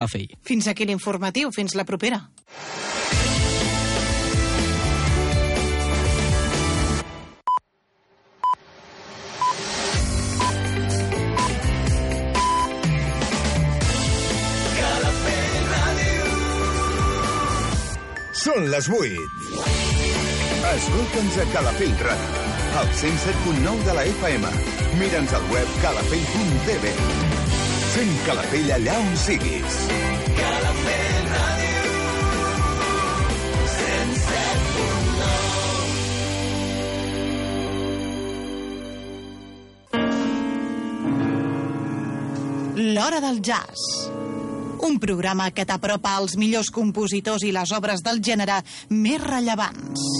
Calafell. Fins aquí l'informatiu. Fins la propera. Són les 8. Escolta'ns a Calafell Ràdio, al 107.9 de la FM. Mira'ns al web calafell.tv. Fem Calafell allà on siguis. Calafell Ràdio. 107.9 L'Hora del Jazz. Un programa que t'apropa als millors compositors i les obres del gènere més rellevants.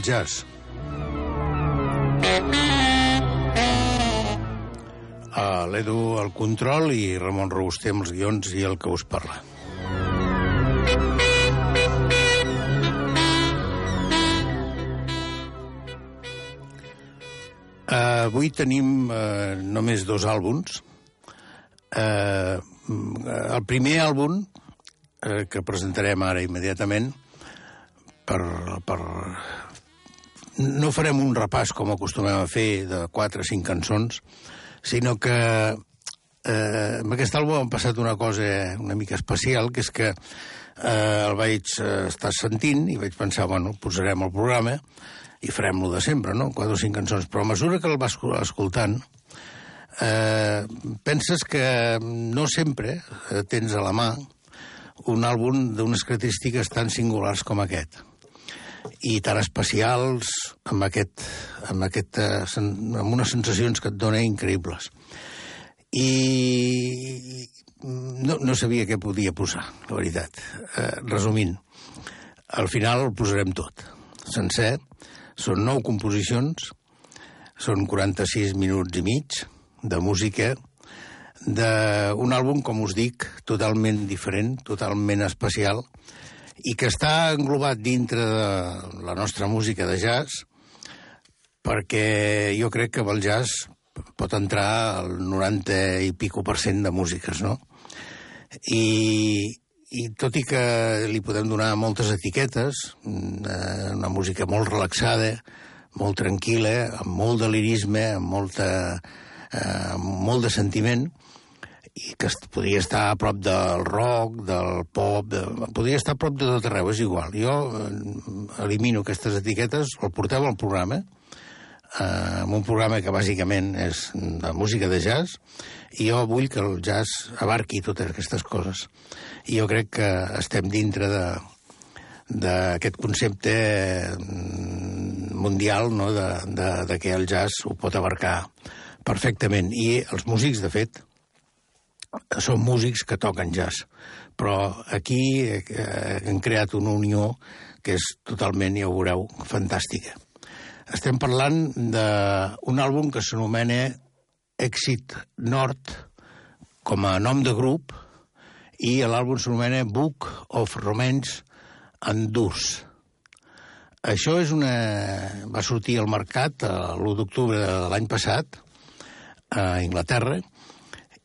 Del jazz. Uh, L'Edu al control i Ramon Robuster amb els guions i el que us parla. Uh, avui tenim uh, només dos àlbums. Uh, el primer àlbum, uh, que presentarem ara immediatament, per, per... No farem un repàs com acostumem a fer de 4 o 5 cançons, sinó que eh, amb aquest àlbum han passat una cosa una mica especial, que és que eh, el vaig eh, estar sentint i vaig pensar, bueno, posarem el programa i farem lo de sempre, no? 4 o 5 cançons. Però a mesura que el vas escoltant, eh, penses que no sempre tens a la mà un àlbum d'unes característiques tan singulars com aquest i tan especials amb, aquest, amb, aquest, amb unes sensacions que et dona increïbles. I no, no sabia què podia posar, la veritat. Eh, resumint, al final el posarem tot, sencer. Són nou composicions, són 46 minuts i mig de música, d'un àlbum, com us dic, totalment diferent, totalment especial, i que està englobat dintre de la nostra música de jazz, perquè jo crec que el jazz pot entrar al 90 i pico per cent de músiques, no? I, i tot i que li podem donar moltes etiquetes, eh, una música molt relaxada, molt tranquil·la, amb molt de lirisme, amb, molta, eh, amb molt de sentiment, i que podria estar a prop del rock, del pop, de, podria estar a prop de tot arreu, és igual. Jo eh, elimino aquestes etiquetes, el porteu al programa, eh, en un programa que bàsicament és de música de jazz, i jo vull que el jazz abarqui totes aquestes coses. I jo crec que estem dintre de d'aquest concepte mundial no? de, de, de que el jazz ho pot abarcar perfectament. I els músics, de fet, són músics que toquen jazz, però aquí eh, hem creat una unió que és totalment, ja ho veureu, fantàstica. Estem parlant d'un àlbum que s'anomena Exit Nord com a nom de grup i l'àlbum s'anomena Book of Romance and Durs. Això és una... va sortir al mercat l'1 d'octubre de l'any passat a Inglaterra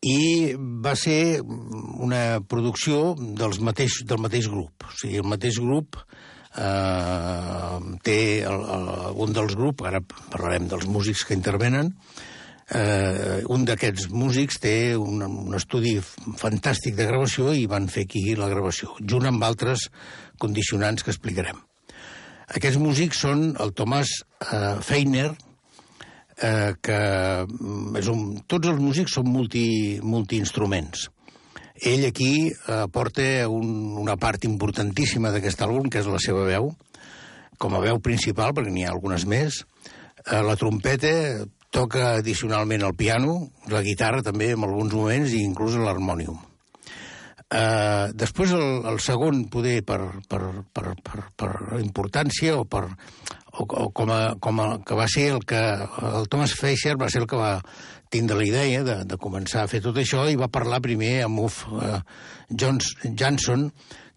i va ser una producció dels mateix, del mateix grup. O sigui, el mateix grup eh, té el, el, un dels grups, ara parlarem dels músics que intervenen, eh, un d'aquests músics té un, un estudi fantàstic de gravació i van fer aquí la gravació, junt amb altres condicionants que explicarem. Aquests músics són el Tomàs eh, Feiner, eh, que mm, és un, tots els músics són multi, multiinstruments. Ell aquí eh, porta un, una part importantíssima d'aquest àlbum, que és la seva veu, com a veu principal, perquè n'hi ha algunes més. Eh, la trompeta toca addicionalment el piano, la guitarra també en alguns moments i inclús l'harmònium. Uh, després el, el segon poder per, per, per, per, per importància o per o, o com, a, com a, que va ser el que el Thomas Fisher va ser el que va tindre la idea de, de començar a fer tot això i va parlar primer amb Uff uh, Jones, Johnson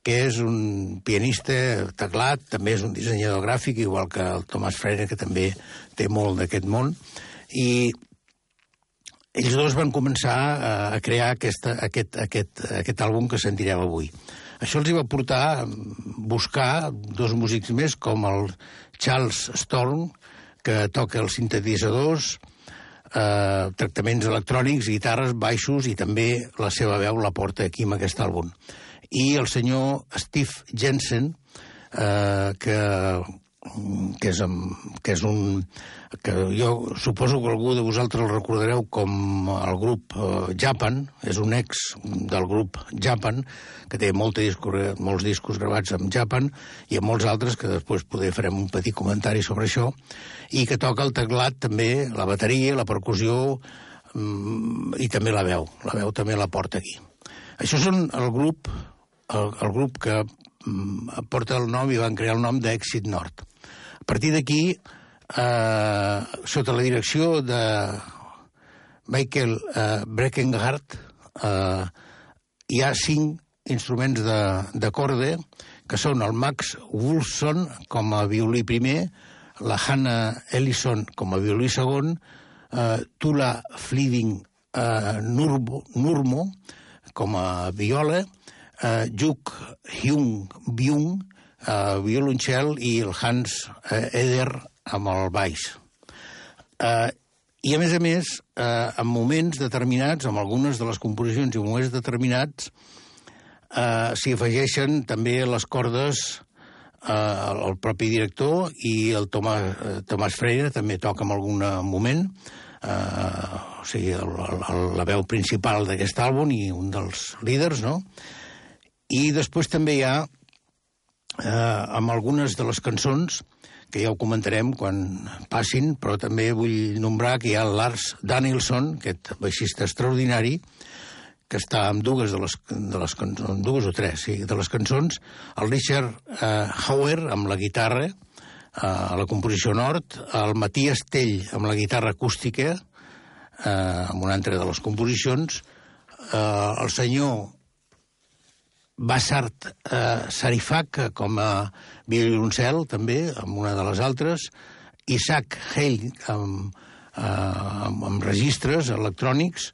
que és un pianista teclat, també és un dissenyador gràfic, igual que el Thomas Freire, que també té molt d'aquest món, i ells dos van començar a, a crear aquesta, aquest, aquest, aquest àlbum que sentireu avui. Això els hi va portar a buscar dos músics més, com el Charles Storm, que toca els sintetitzadors, eh, tractaments electrònics, guitarres, baixos, i també la seva veu la porta aquí en aquest àlbum. I el senyor Steve Jensen, eh, que que és, que és un... que jo suposo que algú de vosaltres el recordareu com el grup uh, Japan, és un ex del grup Japan, que té molts discos, molts discos gravats amb Japan, i amb molts altres, que després poder farem un petit comentari sobre això, i que toca el teclat també, la bateria, la percussió, um, i també la veu. La veu també la porta aquí. Això són el grup, el, el grup que um, porta el nom i van crear el nom d'Èxit Nord partir d'aquí, eh, sota la direcció de Michael eh, Breckenhardt, eh, hi ha cinc instruments de, de corde, que són el Max Wolfson com a violí primer, la Hannah Ellison com a violí segon, eh, Tula Fleeding eh, Nurmo, Nurmo com a viola, eh, Juk Hyung Byung eh, violoncel i el Hans eh, Eder amb el baix. Eh, I, a més a més, eh, en moments determinats, amb algunes de les composicions i moments determinats, eh, s'hi afegeixen també les cordes eh, el propi director i el Tomàs, eh, Tomàs Freire també toca en algun moment, eh, o sigui, el, el, la veu principal d'aquest àlbum i un dels líders, no? I després també hi ha eh, amb algunes de les cançons, que ja ho comentarem quan passin, però també vull nombrar que hi ha Lars Danielson, aquest baixista extraordinari, que està amb dues de les, de les cançons, dues o tres, sí, de les cançons, el Richard eh, Hauer amb la guitarra, eh, a la composició nord, el Matías Tell amb la guitarra acústica, eh, amb una altra de les composicions, eh, el senyor Bassart eh, Sarifak com a violoncel, també, amb una de les altres, Isaac Heil amb, eh, amb, amb registres electrònics,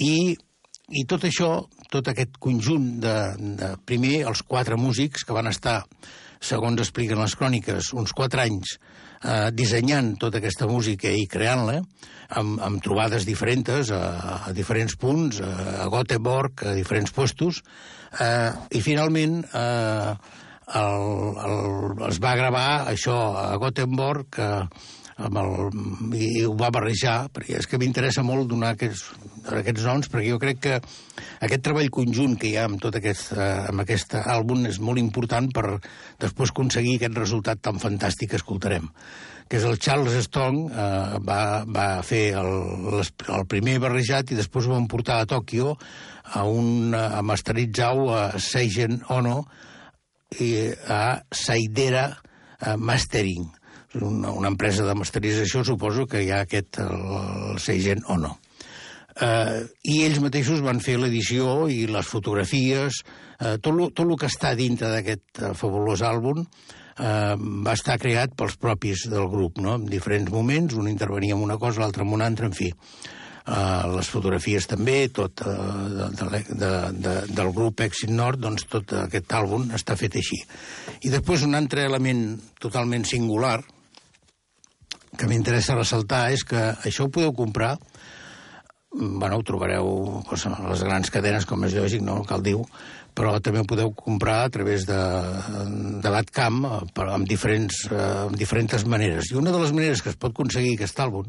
i, i tot això, tot aquest conjunt de, de... Primer, els quatre músics que van estar, segons expliquen les cròniques, uns quatre anys eh, dissenyant tota aquesta música i creant-la, amb, amb trobades diferents a, a diferents punts, a, a Göteborg, a diferents puestos, eh, i finalment eh, el, el, es va gravar això a Gothenburg, eh, amb el, i, i ho va barrejar, perquè és que m'interessa molt donar aquests, aquests noms, perquè jo crec que aquest treball conjunt que hi ha amb tot aquest, eh, amb aquest àlbum és molt important per després aconseguir aquest resultat tan fantàstic que escoltarem que és el Charles Stone, eh, va, va fer el, el primer barrejat i després ho van portar a Tòquio a, un, a masteritzar-ho a Seigen Ono i a Saidera Mastering una, una empresa de masterització, suposo que hi ha aquest, el, el Seigen o no. Uh, I ells mateixos van fer l'edició i les fotografies, uh, tot, tot el que està dintre d'aquest uh, fabulós àlbum uh, va estar creat pels propis del grup, no? en diferents moments, un intervenia en una cosa, l'altre en una altra, en fi. Uh, les fotografies també, tot uh, de, de, de, de, del grup Exit Nord, doncs tot aquest àlbum està fet així. I després un altre element totalment singular que m'interessa ressaltar és que això ho podeu comprar bueno, ho trobareu doncs, a les grans cadenes, com és lògic, no cal dir però també ho podeu comprar a través de, de l'AdCam amb, diferents, amb diferents maneres. I una de les maneres que es pot aconseguir aquest àlbum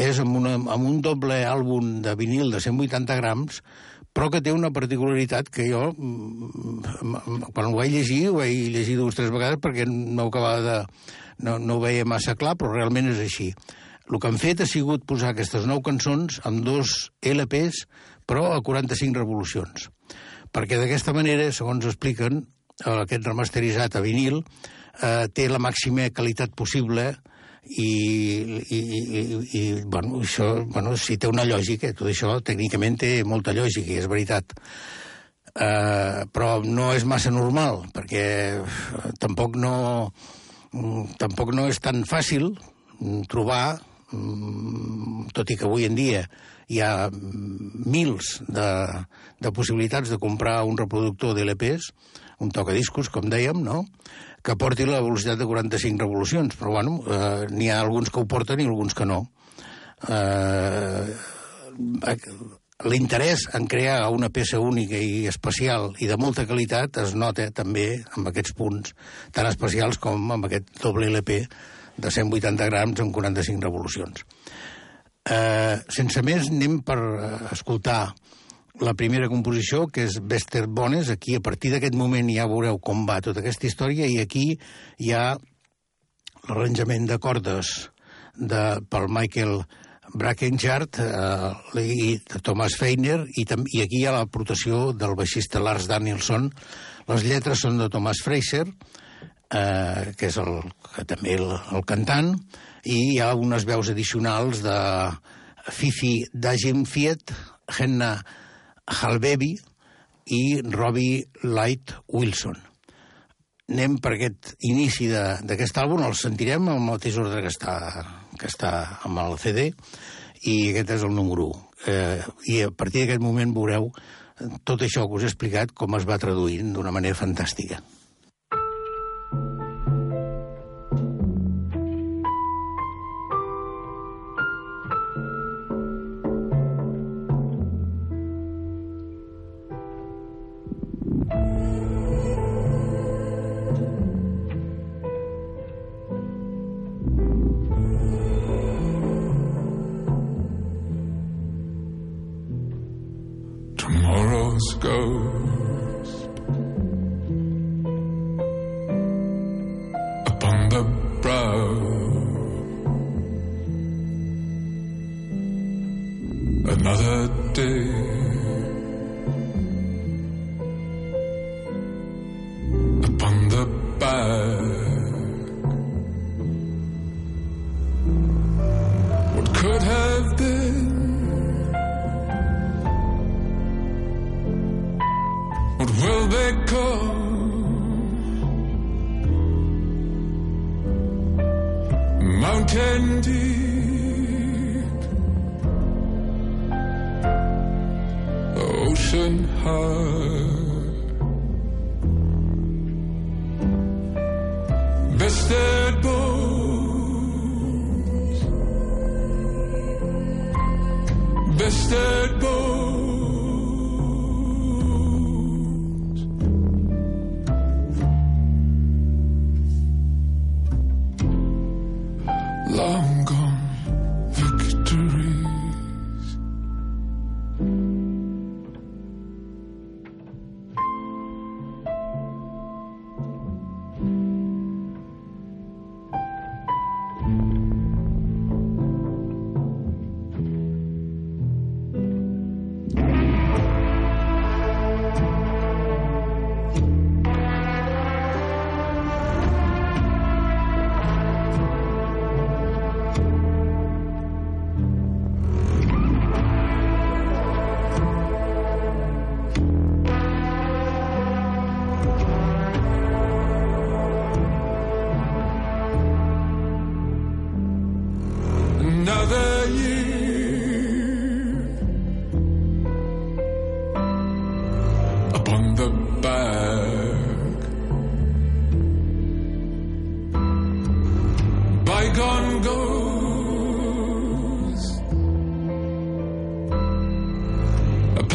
és amb, una, amb un doble àlbum de vinil de 180 grams, però que té una particularitat que jo, mm, quan ho vaig llegir, ho vaig llegir dues o tres vegades perquè no acabava de... No, no ho veia massa clar, però realment és així. El que han fet ha sigut posar aquestes nou cançons amb dos LPs, però a 45 revolucions. Perquè d'aquesta manera, segons expliquen, aquest remasteritzat a vinil eh, té la màxima qualitat possible i, i, i, i bueno, això, bueno, si té una lògica, tot això tècnicament té molta lògica, és veritat. Uh, però no és massa normal, perquè tampoc no, tampoc no és tan fàcil trobar, tot i que avui en dia hi ha mils de, de possibilitats de comprar un reproductor d'LPs, un tocadiscos, com dèiem, no?, que porti la velocitat de 45 revolucions, però bueno, eh, n'hi ha alguns que ho porten i alguns que no. Eh, L'interès en crear una peça única i especial i de molta qualitat es nota també amb aquests punts tan especials com amb aquest doble LP de 180 grams amb 45 revolucions. Eh, sense més, anem per eh, escoltar la primera composició, que és Bester Bones. Aquí, a partir d'aquest moment, ja veureu com va tota aquesta història, i aquí hi ha l'arranjament de cordes de, pel Michael Brackenjard eh, i de Thomas Feiner, i, tam, i aquí hi ha l'aportació del baixista Lars Danielson. Les lletres són de Thomas Fraser, eh, que és el, que també el, el cantant, i hi ha unes veus addicionals de Fifi Dagenfiet, Henna Halbebi i Robbie Light Wilson. Anem per aquest inici d'aquest àlbum, el sentirem al mateix ordre que està, que està amb el CD, i aquest és el número 1. Eh, I a partir d'aquest moment veureu tot això que us he explicat com es va traduint d'una manera fantàstica. must go.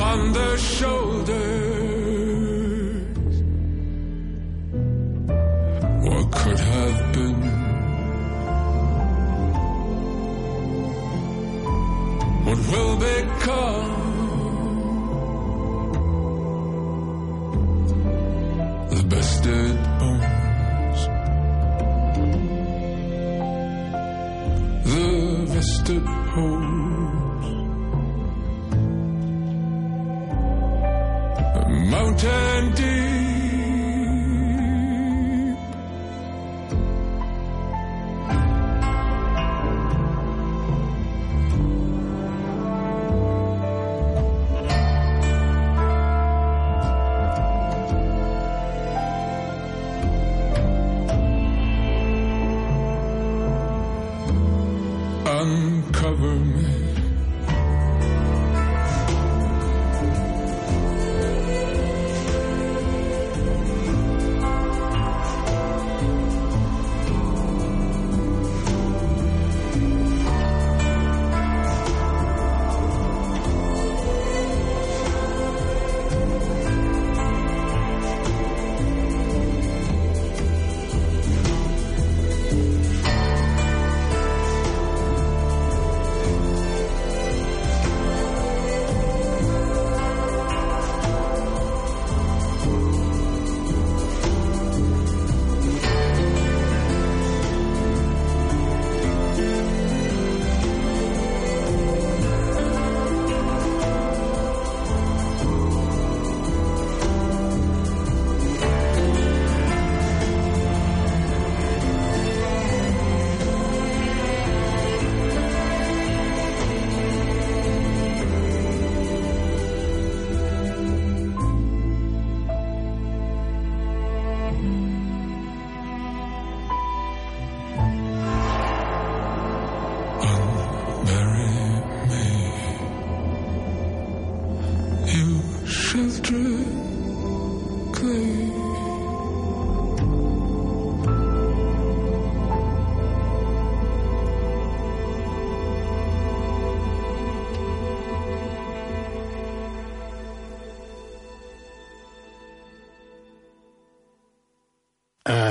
On the shoulder.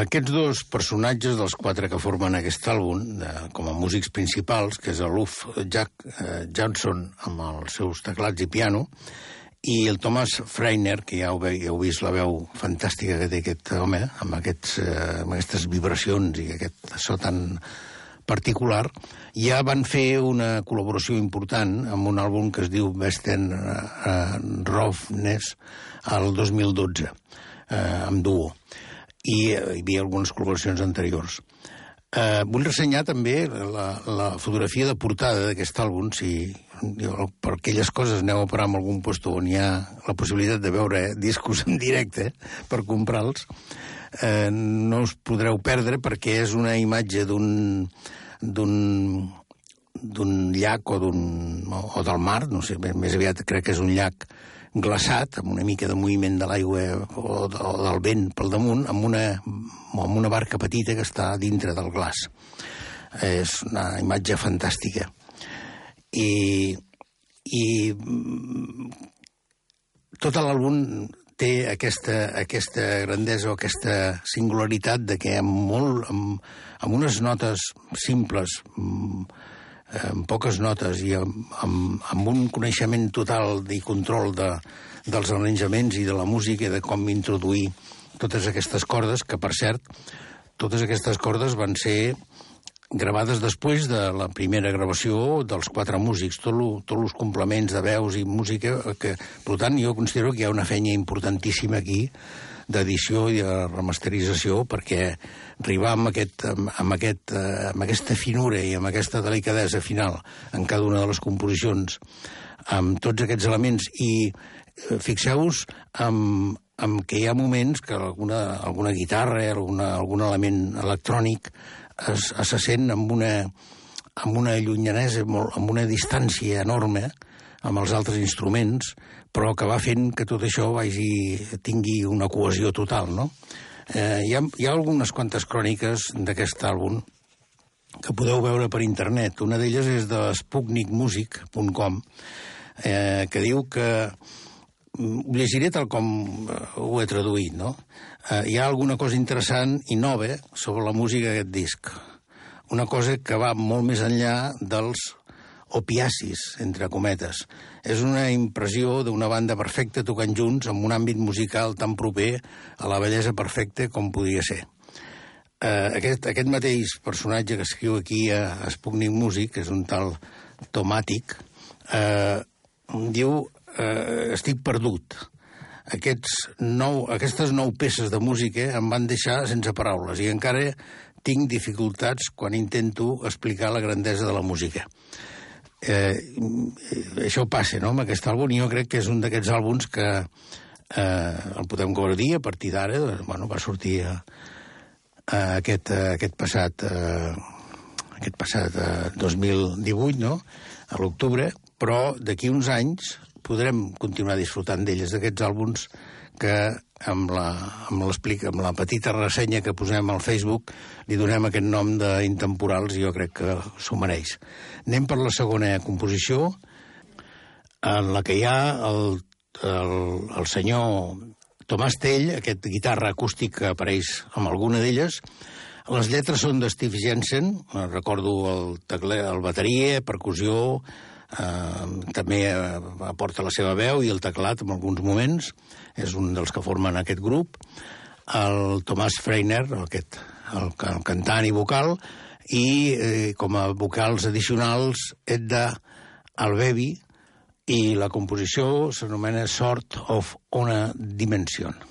Aquests dos personatges dels quatre que formen aquest àlbum, de, com a músics principals, que és el Luff Jack eh, Johnson amb els seus teclats i piano, i el Thomas Freiner, que ja heu, ja heu vist la veu fantàstica que té aquest home, amb, aquests, eh, amb aquestes vibracions i aquest so tan particular, ja van fer una col·laboració important amb un àlbum que es diu Western uh, Roughness al 2012, eh, amb duo i eh, hi havia algunes col·laboracions anteriors. Eh, vull ressenyar també la, la fotografia de portada d'aquest àlbum, si per aquelles coses aneu a parar en algun lloc on hi ha la possibilitat de veure discos en directe per comprar-los, eh, no us podreu perdre perquè és una imatge d'un d'un d'un llac o, d'un, o del mar, no sé, més aviat crec que és un llac glaçat, amb una mica de moviment de l'aigua o, de, o del vent pel damunt, amb una, amb una barca petita que està dintre del glaç. És una imatge fantàstica. I, i mm, tot l'àlbum té aquesta, aquesta grandesa o aquesta singularitat de que amb, molt, amb, amb unes notes simples, amb, amb poques notes i amb, amb, amb un coneixement total i control de, dels arranjaments i de la música i de com introduir totes aquestes cordes, que per cert, totes aquestes cordes van ser gravades després de la primera gravació dels quatre músics, tot lo, tots els complements de veus i música, que, per tant, jo considero que hi ha una feina importantíssima aquí d'edició i de remasterització perquè arribar amb, aquest, amb, amb, aquest, eh, amb aquesta finura i amb aquesta delicadesa final en cada una de les composicions, amb tots aquests elements i eh, fixeu-vos amb, amb que hi ha moments que alguna, alguna guitarra, alguna, algun element electrònic es, es se sent amb una, amb una llunyanesa, molt, amb una distància enorme amb els altres instruments, però que va fent que tot això vagi, tingui una cohesió total, no? Eh, hi, ha, hi ha algunes quantes cròniques d'aquest àlbum que podeu veure per internet. Una d'elles és de sputnikmusic.com, eh, que diu que mm, ho llegiré tal com eh, ho he traduït, no? Eh, hi ha alguna cosa interessant i nova sobre la música d'aquest disc. Una cosa que va molt més enllà dels opiacis, entre cometes. És una impressió d'una banda perfecta tocant junts amb un àmbit musical tan proper a la bellesa perfecta com podia ser. Eh, aquest, aquest mateix personatge que escriu aquí a Sputnik Music, que és un tal Tomàtic, eh, diu eh, estic perdut. Aquests nou, aquestes nou peces de música em van deixar sense paraules i encara tinc dificultats quan intento explicar la grandesa de la música. Eh, això passa, no?, amb aquest àlbum, i jo crec que és un d'aquests àlbums que eh, el podem gaudir a partir d'ara, bueno, va sortir a, a aquest, a aquest passat, eh, aquest passat eh, 2018, no?, a l'octubre, però d'aquí uns anys podrem continuar disfrutant d'elles, d'aquests àlbums que amb la, amb, amb la petita ressenya que posem al Facebook li donem aquest nom d'intemporals i jo crec que s'ho mereix. Anem per la segona composició, en la que hi ha el, el, el senyor Tomàs Tell, aquest guitarra acústic que apareix amb alguna d'elles. Les lletres són de Steve Jensen, recordo el, tecler, el bateria, percussió, eh, també eh, aporta la seva veu i el teclat en alguns moments, és un dels que formen aquest grup, el Tomàs Freiner, aquest, el, el cantant i vocal, i eh, com a vocals addicionals Edda Albevi, i la composició s'anomena Sort of una Dimension.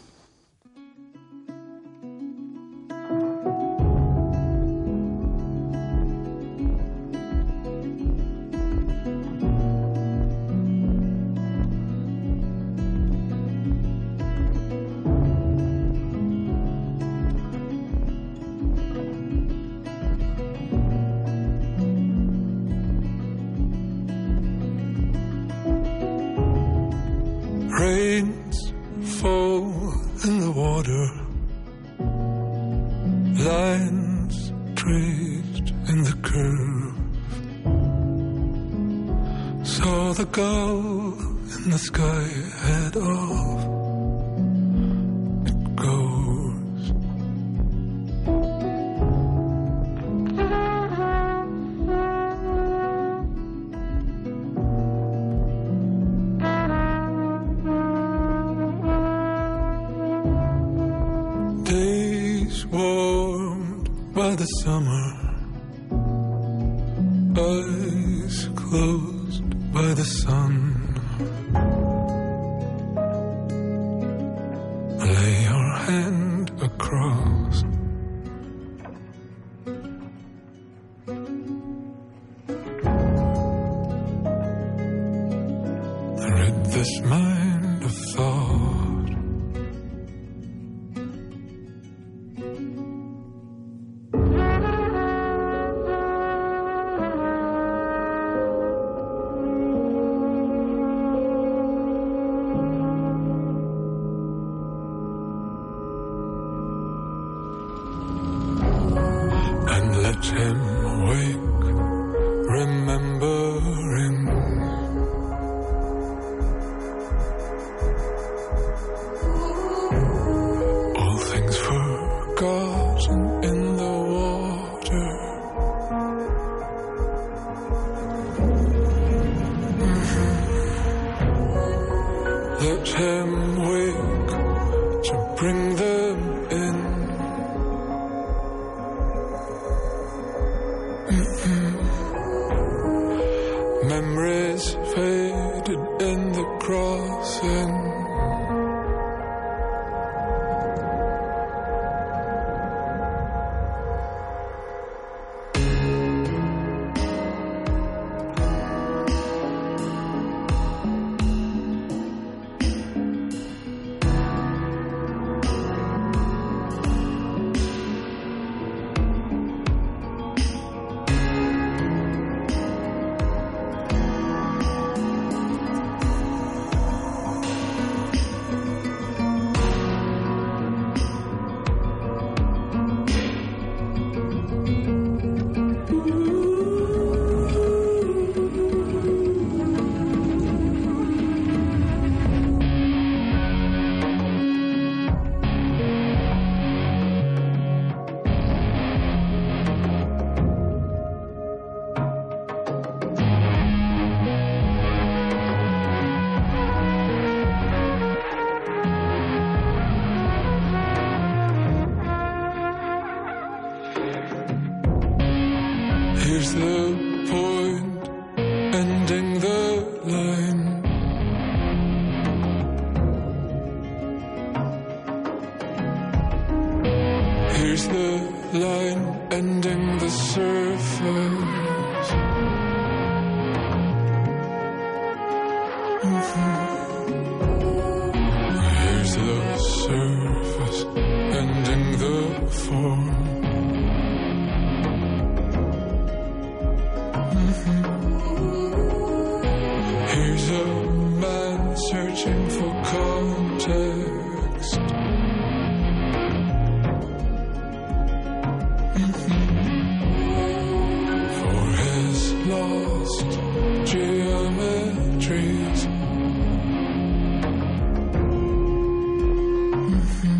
Mm-hmm.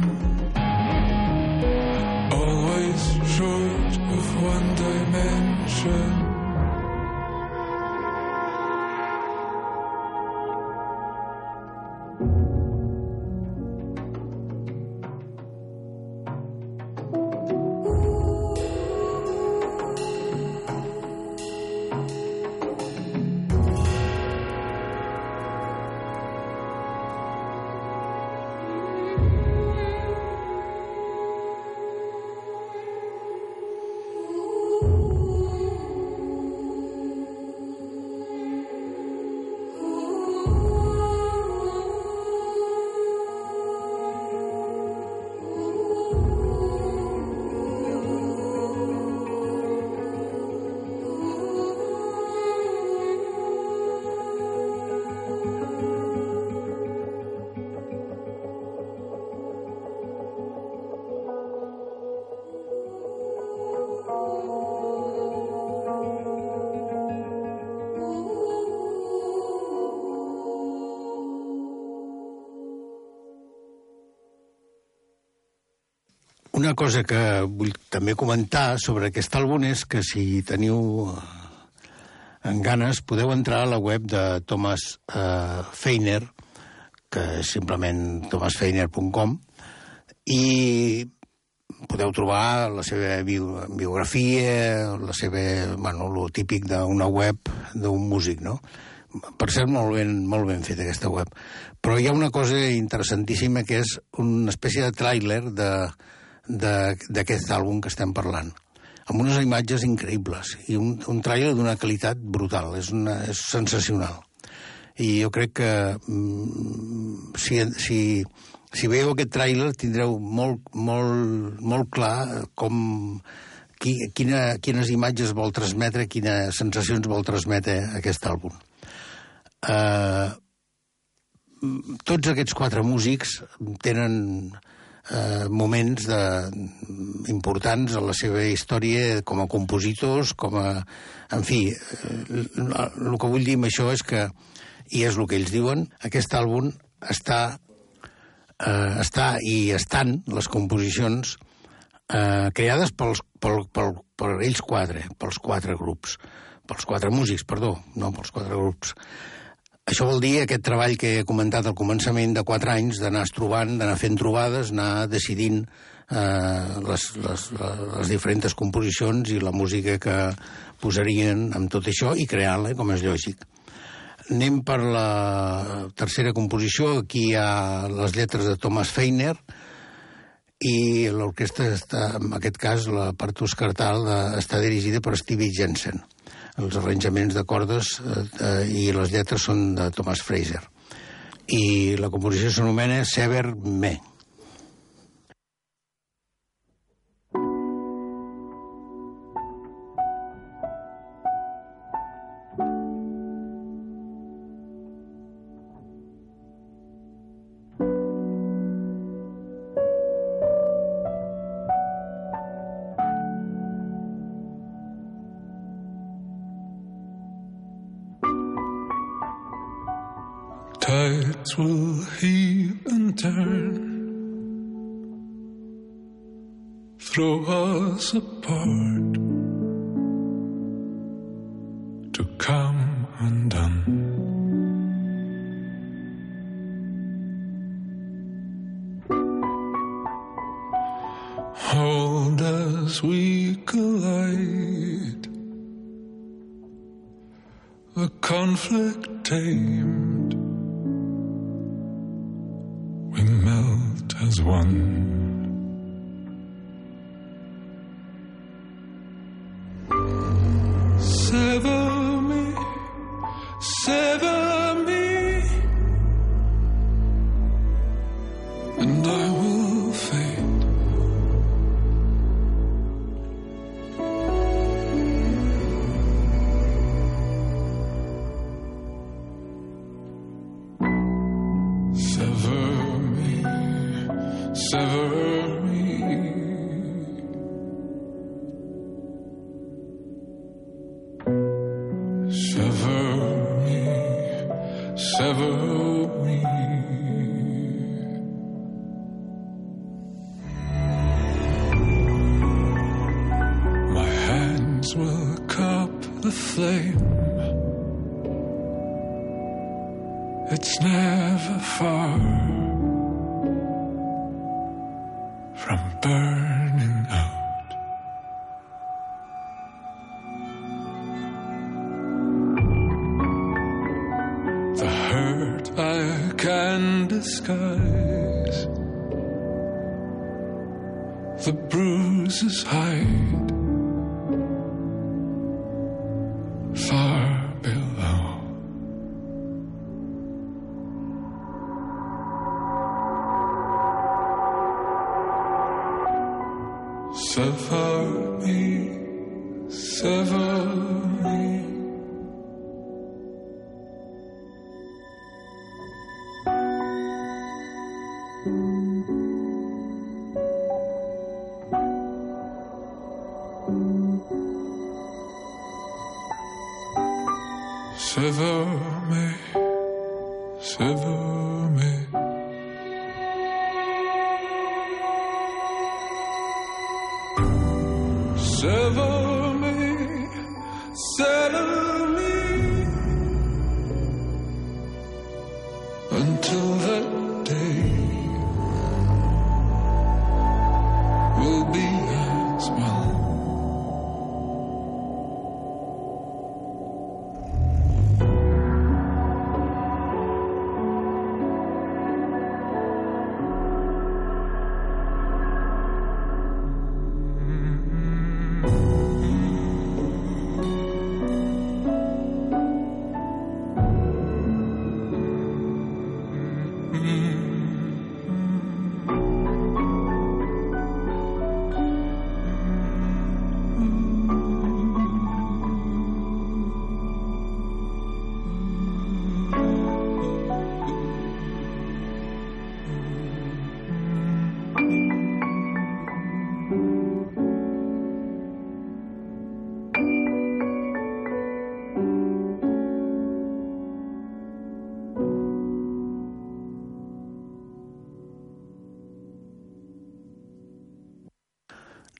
Una cosa que vull també comentar sobre aquest àlbum és que si teniu eh, en ganes podeu entrar a la web de Thomas eh, Feiner, que és simplement thomasfeiner.com, i podeu trobar la seva bio, biografia, la seva, bueno, lo típic d'una web d'un músic, no? Per cert, molt ben, molt ben feta aquesta web. Però hi ha una cosa interessantíssima que és una espècie de tràiler de, d'aquest àlbum que estem parlant amb unes imatges increïbles i un, un trailer d'una qualitat brutal, és, una, és sensacional. I jo crec que mm, si, si, si veieu aquest tràiler tindreu molt, molt, molt clar com, qui, quina, quines imatges vol transmetre, quines sensacions vol transmetre aquest àlbum. Uh, tots aquests quatre músics tenen eh, moments de, importants en la seva història com a compositors, com a... En fi, eh, el que vull dir amb això és que, i és el que ells diuen, aquest àlbum està, eh, està i estan les composicions eh, creades pels, pel, pel, per ells quatre, pels quatre grups, pels quatre músics, perdó, no pels quatre grups. Això vol dir aquest treball que he comentat al començament de quatre anys, d'anar es trobant, d'anar fent trobades, anar decidint eh, les, les, les diferents composicions i la música que posarien amb tot això i crear-la, com és lògic. Anem per la tercera composició. Aquí hi ha les lletres de Thomas Feiner i l'orquestra en aquest cas, la part oscartal de, està dirigida per Stevie Jensen els arranjaments de cordes eh, eh, i les lletres són de Thomas Fraser. I la composició s'anomena Sever Me. Tides will heave and turn, throw us apart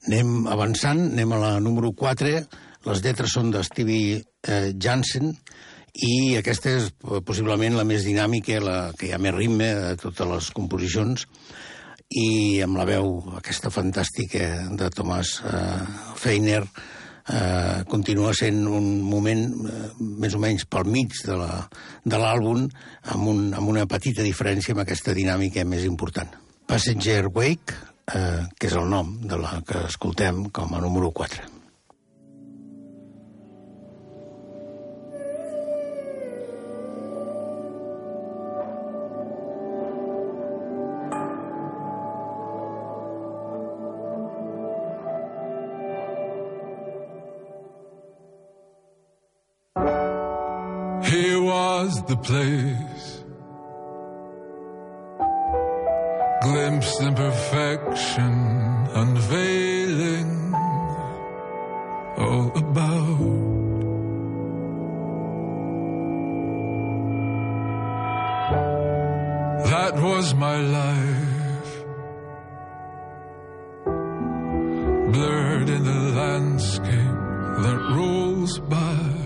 Anem avançant, anem a la número 4. Les lletres són de Stevie eh, Jansen i aquesta és eh, possiblement la més dinàmica, la que hi ha més ritme de totes les composicions i amb la veu aquesta fantàstica de Thomas eh, Feiner eh, continua sent un moment eh, més o menys pel mig de l'àlbum amb, un, amb una petita diferència amb aquesta dinàmica més important. Passenger Wake, eh, que és el nom de la que escoltem com a número 4. Here was the place, glimpsed in perfection, unveiling all about. That was my life, blurred in the landscape that rolls by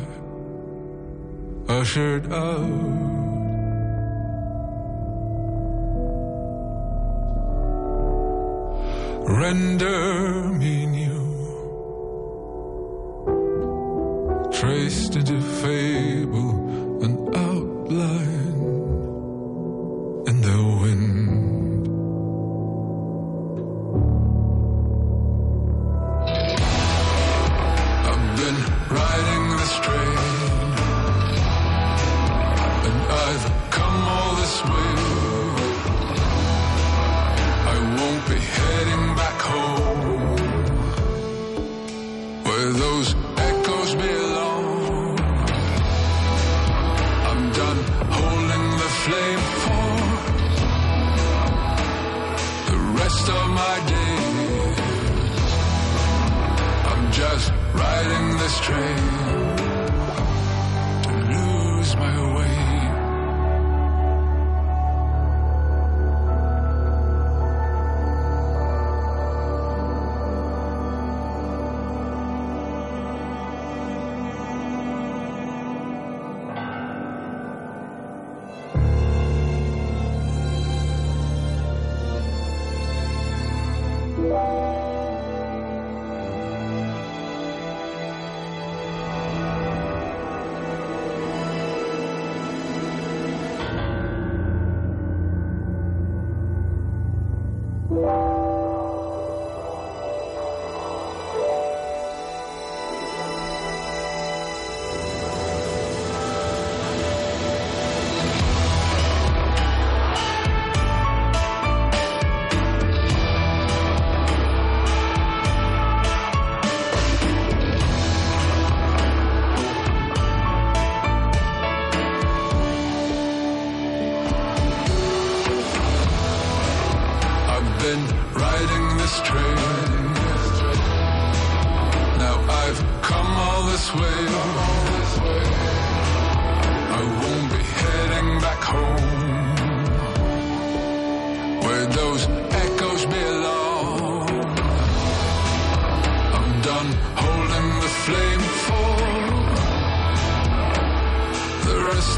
ushered out.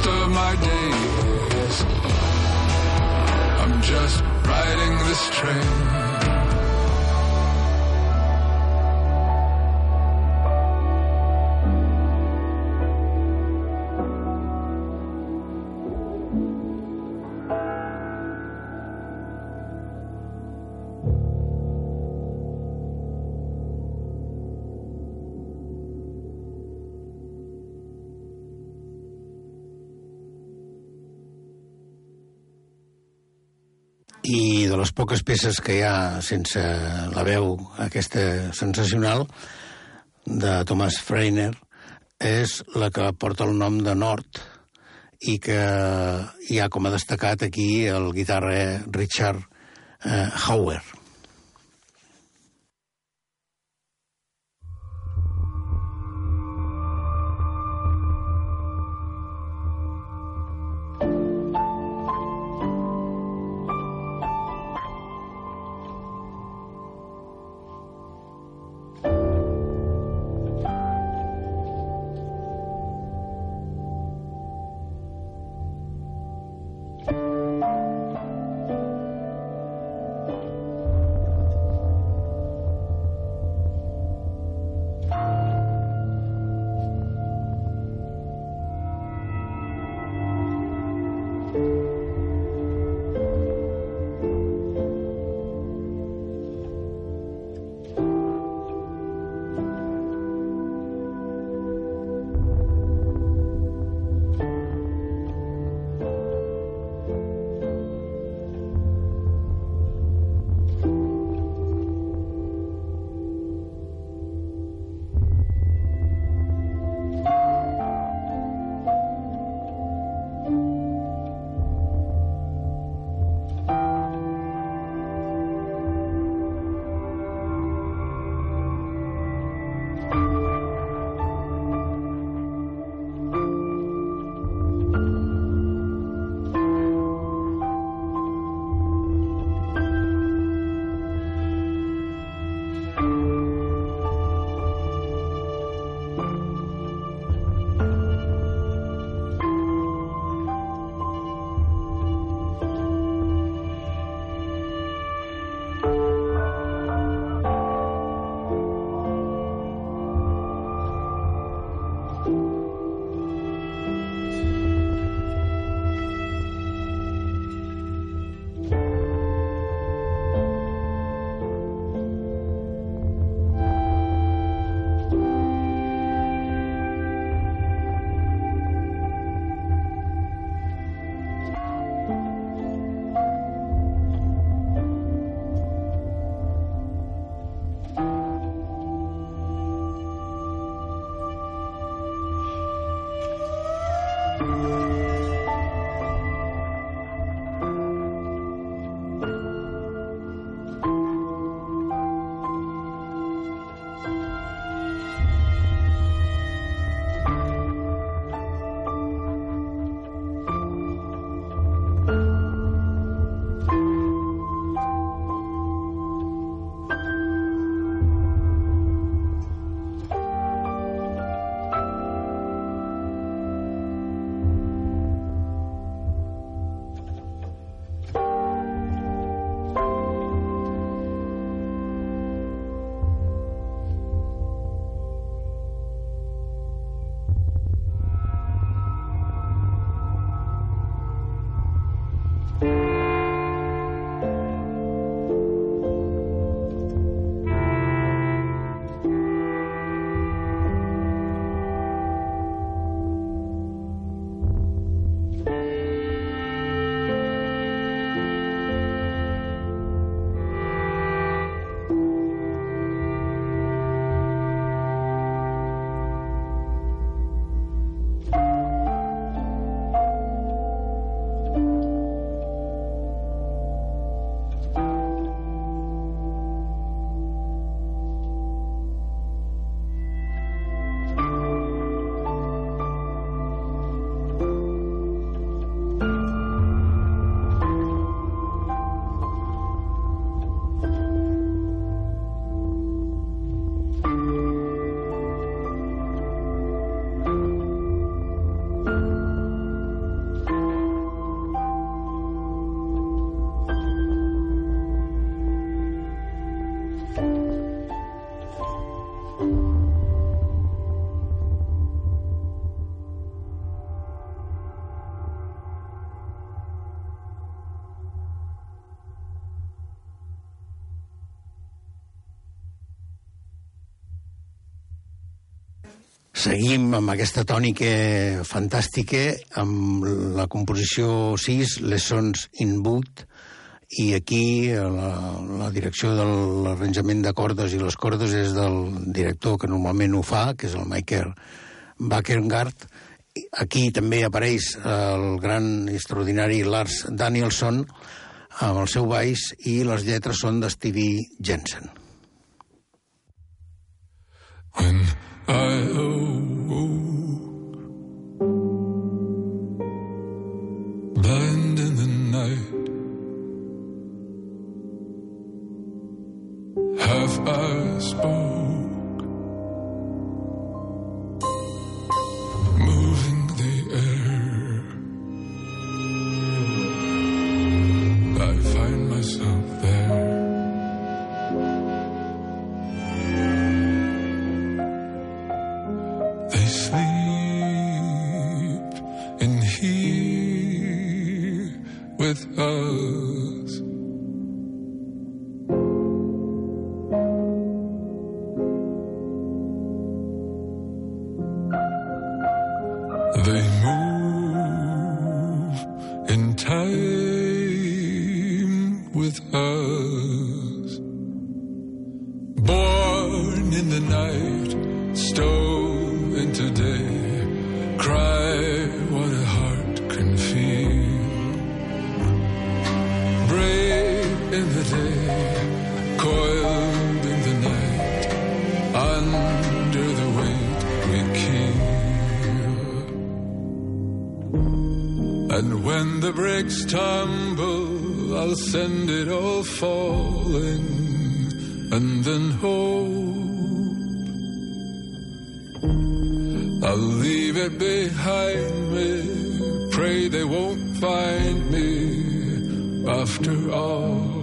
Rest of my days. I'm just riding this train. Les poques peces que hi ha sense la veu aquesta sensacional de Thomas Freiner és la que porta el nom de Nord i que hi ha com a destacat aquí el guitarra Richard eh, Hauer. Seguim amb aquesta tònica fantàstica, amb la composició 6, Les Sons in Boot, i aquí la, la direcció de l'arranjament de cordes i les cordes és del director que normalment ho fa, que és el Michael Backengard. Aquí també apareix el gran extraordinari Lars Danielson amb el seu baix i les lletres són de Stevie Jensen. When I I'll leave it behind me. Pray they won't find me after all.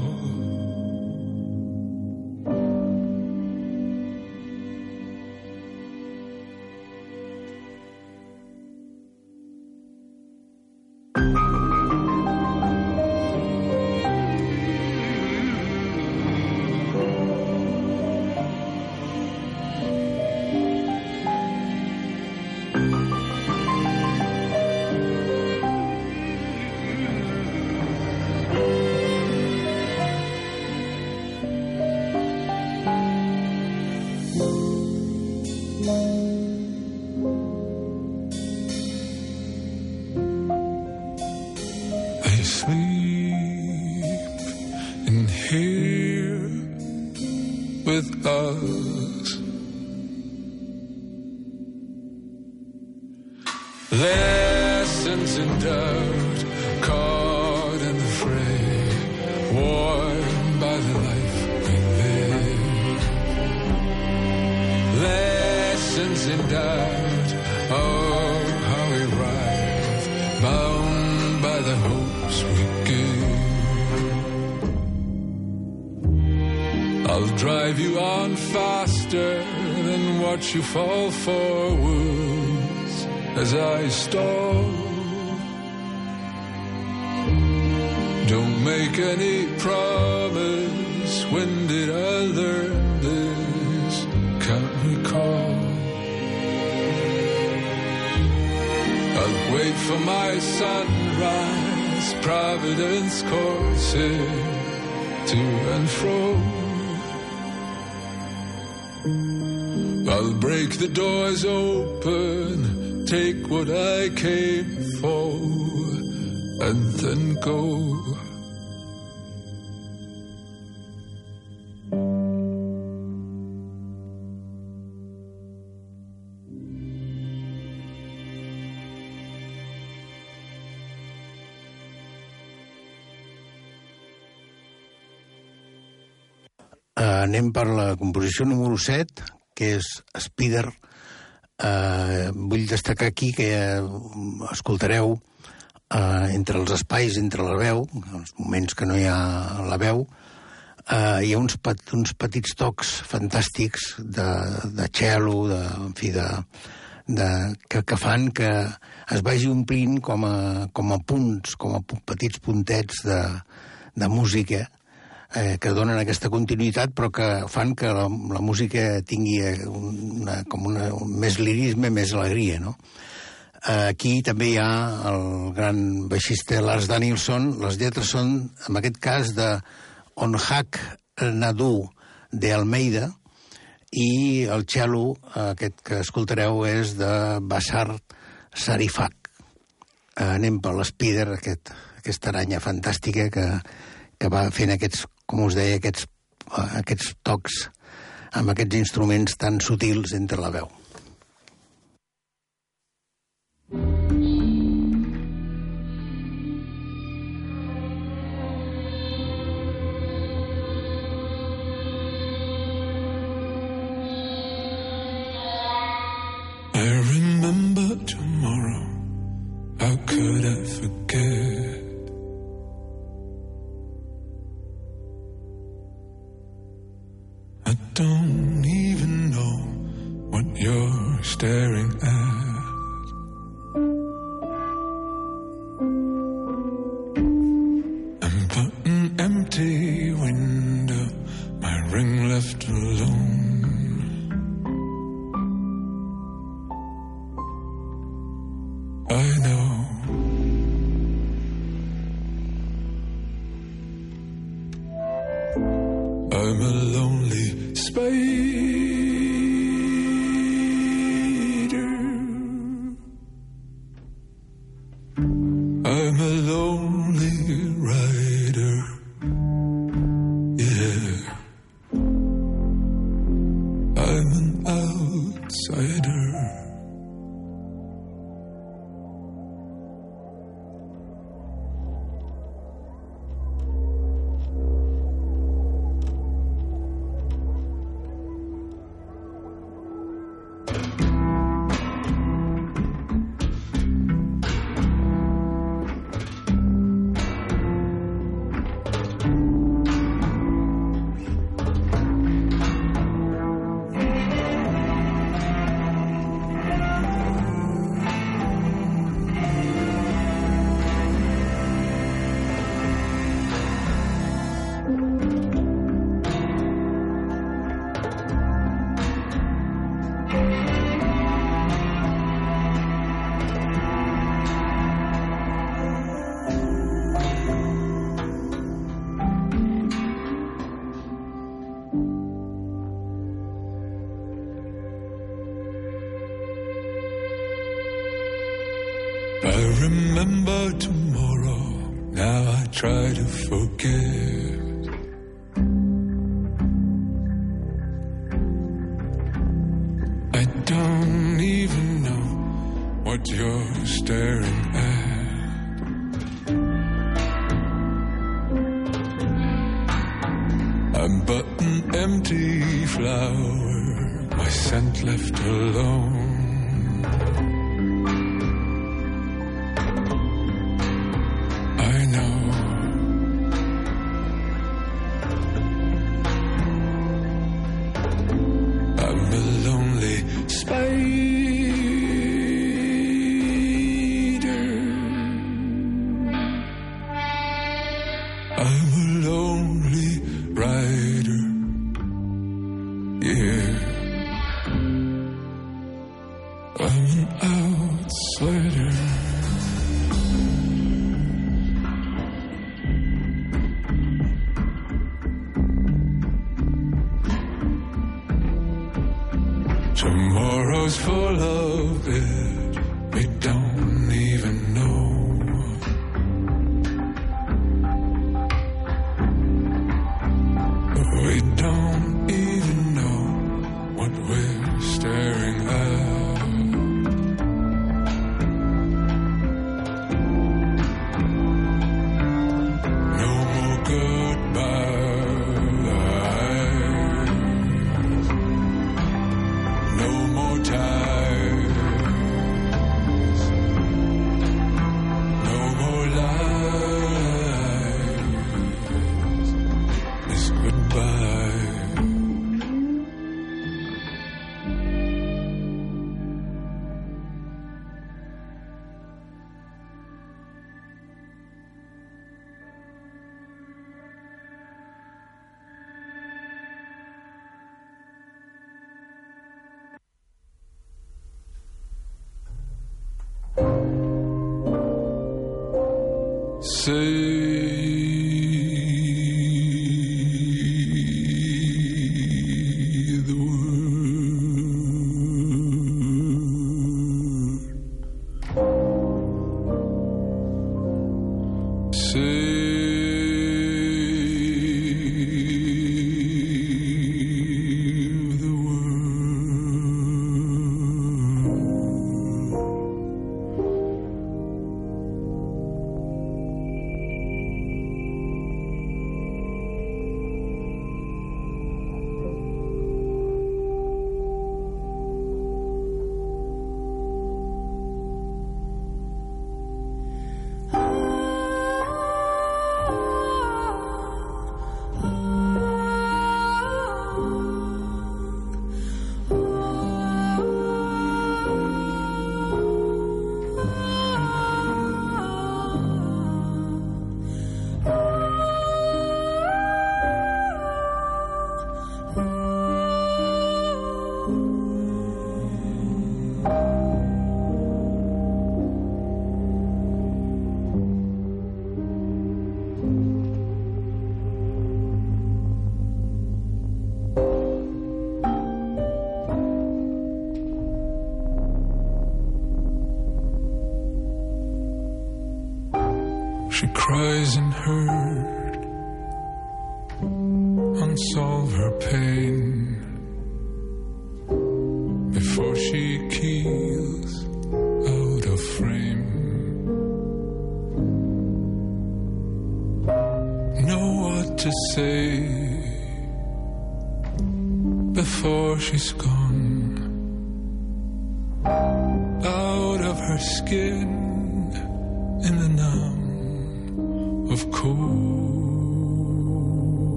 Anem per la composició número 7, que és Spider. Uh, vull destacar aquí que escoltareu uh, entre els espais, entre la veu, els moments que no hi ha la veu, uh, hi ha uns, pet, uns petits tocs fantàstics de, de cello, de, en fi, de, de, que, que fan que es vagi omplint com a, com a punts, com a petits puntets de, de música eh, que donen aquesta continuïtat, però que fan que la, la música tingui una, com una, un, més lirisme, més alegria, no? Eh, aquí també hi ha el gran baixista Lars Danielson. Les lletres són, en aquest cas, de Onhak Nadu de Almeida, i el cello, aquest que escoltareu, és de Basar Sarifak. Eh, anem per l'Spider, aquest, aquesta aranya fantàstica que, que va fent aquests com us deia, aquests, uh, aquests tocs amb aquests instruments tan sutils entre la veu. remember to time. Boys.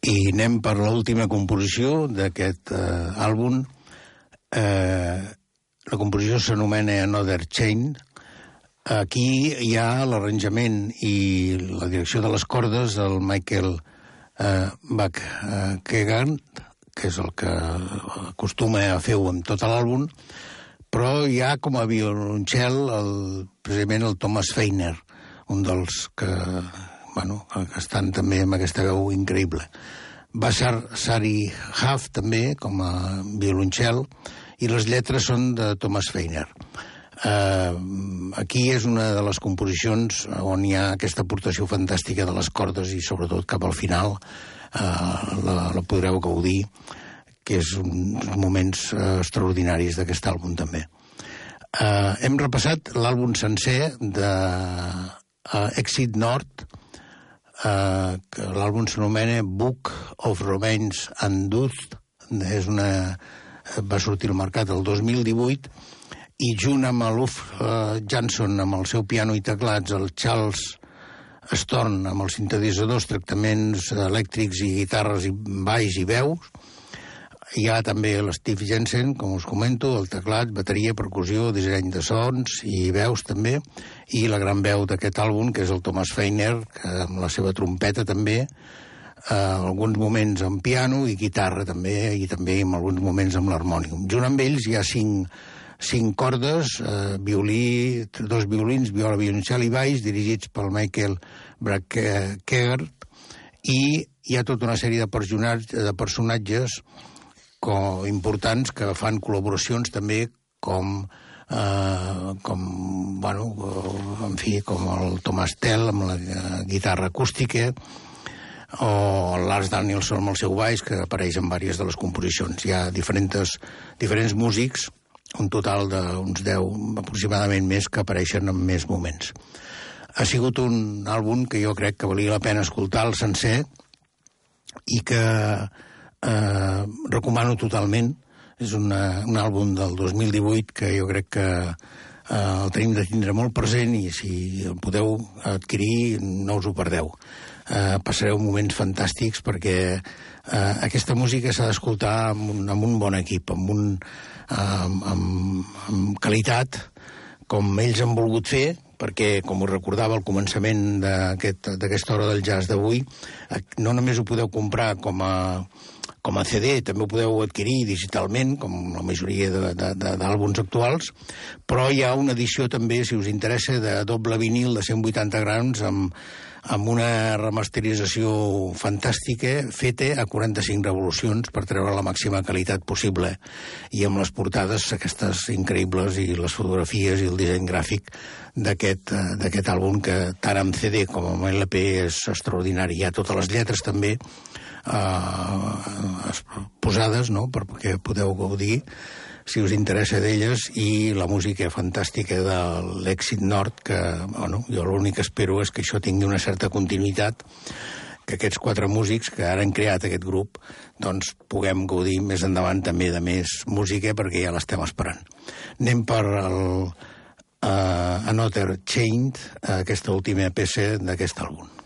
I anem per l'última composició d'aquest eh, àlbum. Eh, la composició s'anomena Another Chain. Aquí hi ha l'arranjament i la direcció de les cordes del Michael eh, Bach-Kegan, que és el que acostuma a fer-ho amb tot l'àlbum, però hi ha com a violoncel el, precisament el Thomas Feiner, un dels que, bueno, estan també amb aquesta veu increïble. Va ser Sari Huff, també, com a violoncel, i les lletres són de Thomas Feiner. Uh, aquí és una de les composicions on hi ha aquesta aportació fantàstica de les cordes i sobretot cap al final uh, la, la podreu gaudir que és uns moments uh, extraordinaris d'aquest àlbum també. Uh, hem repassat l'àlbum sencer de uh, Exit Nord, uh, que l'àlbum s'anomena Book of Remains and Dust, és una, va sortir al mercat el 2018, i junt amb l'Uf uh, Jansson, amb el seu piano i teclats, el Charles Storm, amb els sintetitzadors, tractaments elèctrics i guitarres i baix i veus, hi ha també l'Steve Jensen, com us comento, el teclat, bateria, percussió, disseny de sons i veus també, i la gran veu d'aquest àlbum, que és el Thomas Feiner, que amb la seva trompeta també, eh, alguns moments amb piano i guitarra també, i també en alguns moments amb l'harmònium. Junt amb ells hi ha cinc, cinc cordes, eh, violí, dos violins, viola, violoncel i baix, dirigits pel Michael Brackegert, i hi ha tota una sèrie de personatges, de personatges com, importants que fan col·laboracions també com eh, com, bueno, en fi, com el Thomas Tell amb la guitarra acústica o Lars Danielson amb el seu baix, que apareix en diverses de les composicions. Hi ha diferents, diferents músics, un total d'uns 10 aproximadament més que apareixen en més moments. Ha sigut un àlbum que jo crec que valia la pena escoltar el sencer i que eh, recomano totalment. És una, un àlbum del 2018 que jo crec que eh, el tenim de tindre molt present i si el podeu adquirir no us ho perdeu. Eh, passareu moments fantàstics perquè eh, aquesta música s'ha d'escoltar amb, un, amb un bon equip, amb, un, eh, amb, amb, amb qualitat, com ells han volgut fer, perquè, com us recordava al començament d'aquesta aquest, hora del jazz d'avui, no només ho podeu comprar com a, com a CD, també ho podeu adquirir digitalment, com la majoria d'àlbums actuals, però hi ha una edició també, si us interessa, de doble vinil de 180 grams amb, amb una remasterització fantàstica feta a 45 revolucions per treure la màxima qualitat possible i amb les portades aquestes increïbles i les fotografies i el disseny gràfic d'aquest àlbum que tant amb CD com amb LP és extraordinari. Hi ha totes les lletres també eh, posades no? perquè podeu gaudir si us interessa d'elles i la música fantàstica de l'èxit nord que bueno, jo l'únic que espero és que això tingui una certa continuïtat que aquests quatre músics que ara han creat aquest grup doncs puguem gaudir més endavant també de més música perquè ja l'estem esperant. Anem per el uh, Another Chained, aquesta última peça d'aquest àlbum.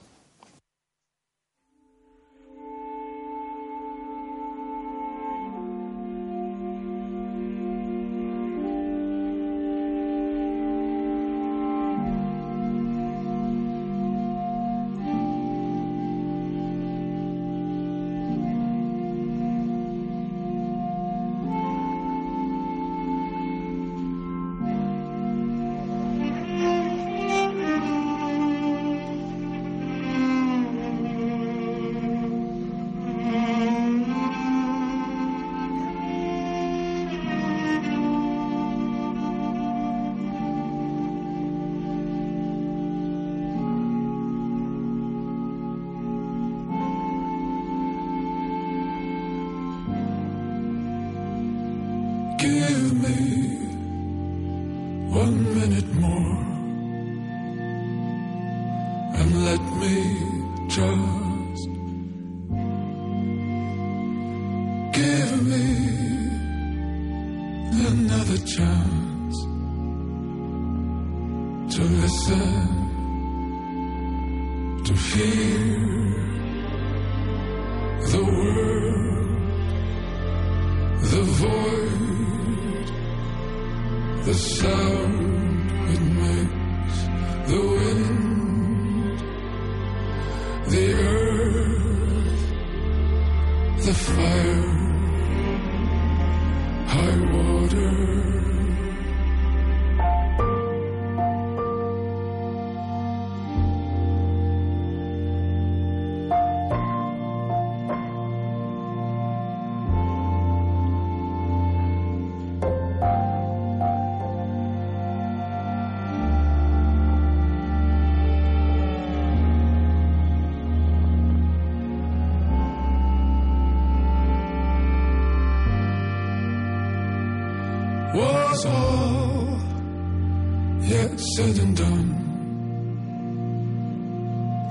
Said and done.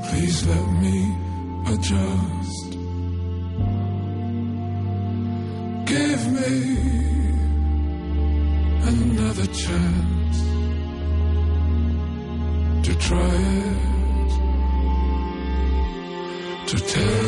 Please let me adjust. Give me another chance to try it, to tell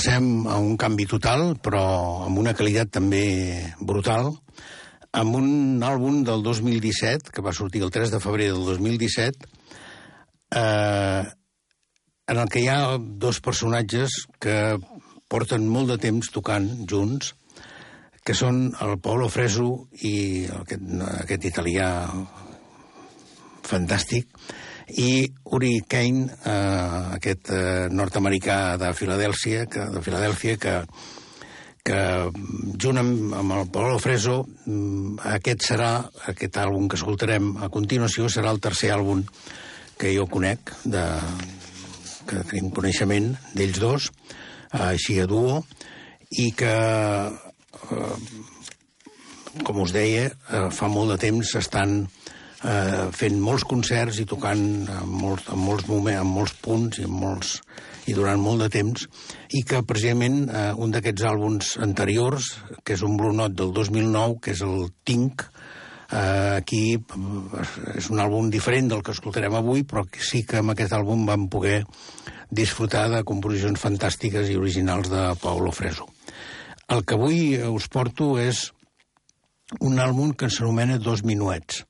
Passem a un canvi total, però amb una qualitat també brutal, amb un àlbum del 2017, que va sortir el 3 de febrer del 2017, eh, en el que hi ha dos personatges que porten molt de temps tocant junts, que són el Paolo Fresu i aquest, aquest italià fantàstic, i Uri Kane, eh, aquest eh, nord-americà de Filadèlfia, que, de Filadèlfia, que, que junt amb, amb el Paolo Freso, mm, aquest serà, aquest àlbum que escoltarem a continuació, serà el tercer àlbum que jo conec, de, que tenim coneixement d'ells dos, eh, així a duo, i que, eh, com us deia, eh, fa molt de temps estan eh, fent molts concerts i tocant en molts, en molts moments, en molts punts i, en molts, i durant molt de temps, i que precisament eh, un d'aquests àlbums anteriors, que és un Blue Note del 2009, que és el Tink, eh, aquí eh, és un àlbum diferent del que escoltarem avui, però sí que amb aquest àlbum vam poder disfrutar de composicions fantàstiques i originals de Paolo Freso. El que avui us porto és un àlbum que s'anomena Dos Minuets.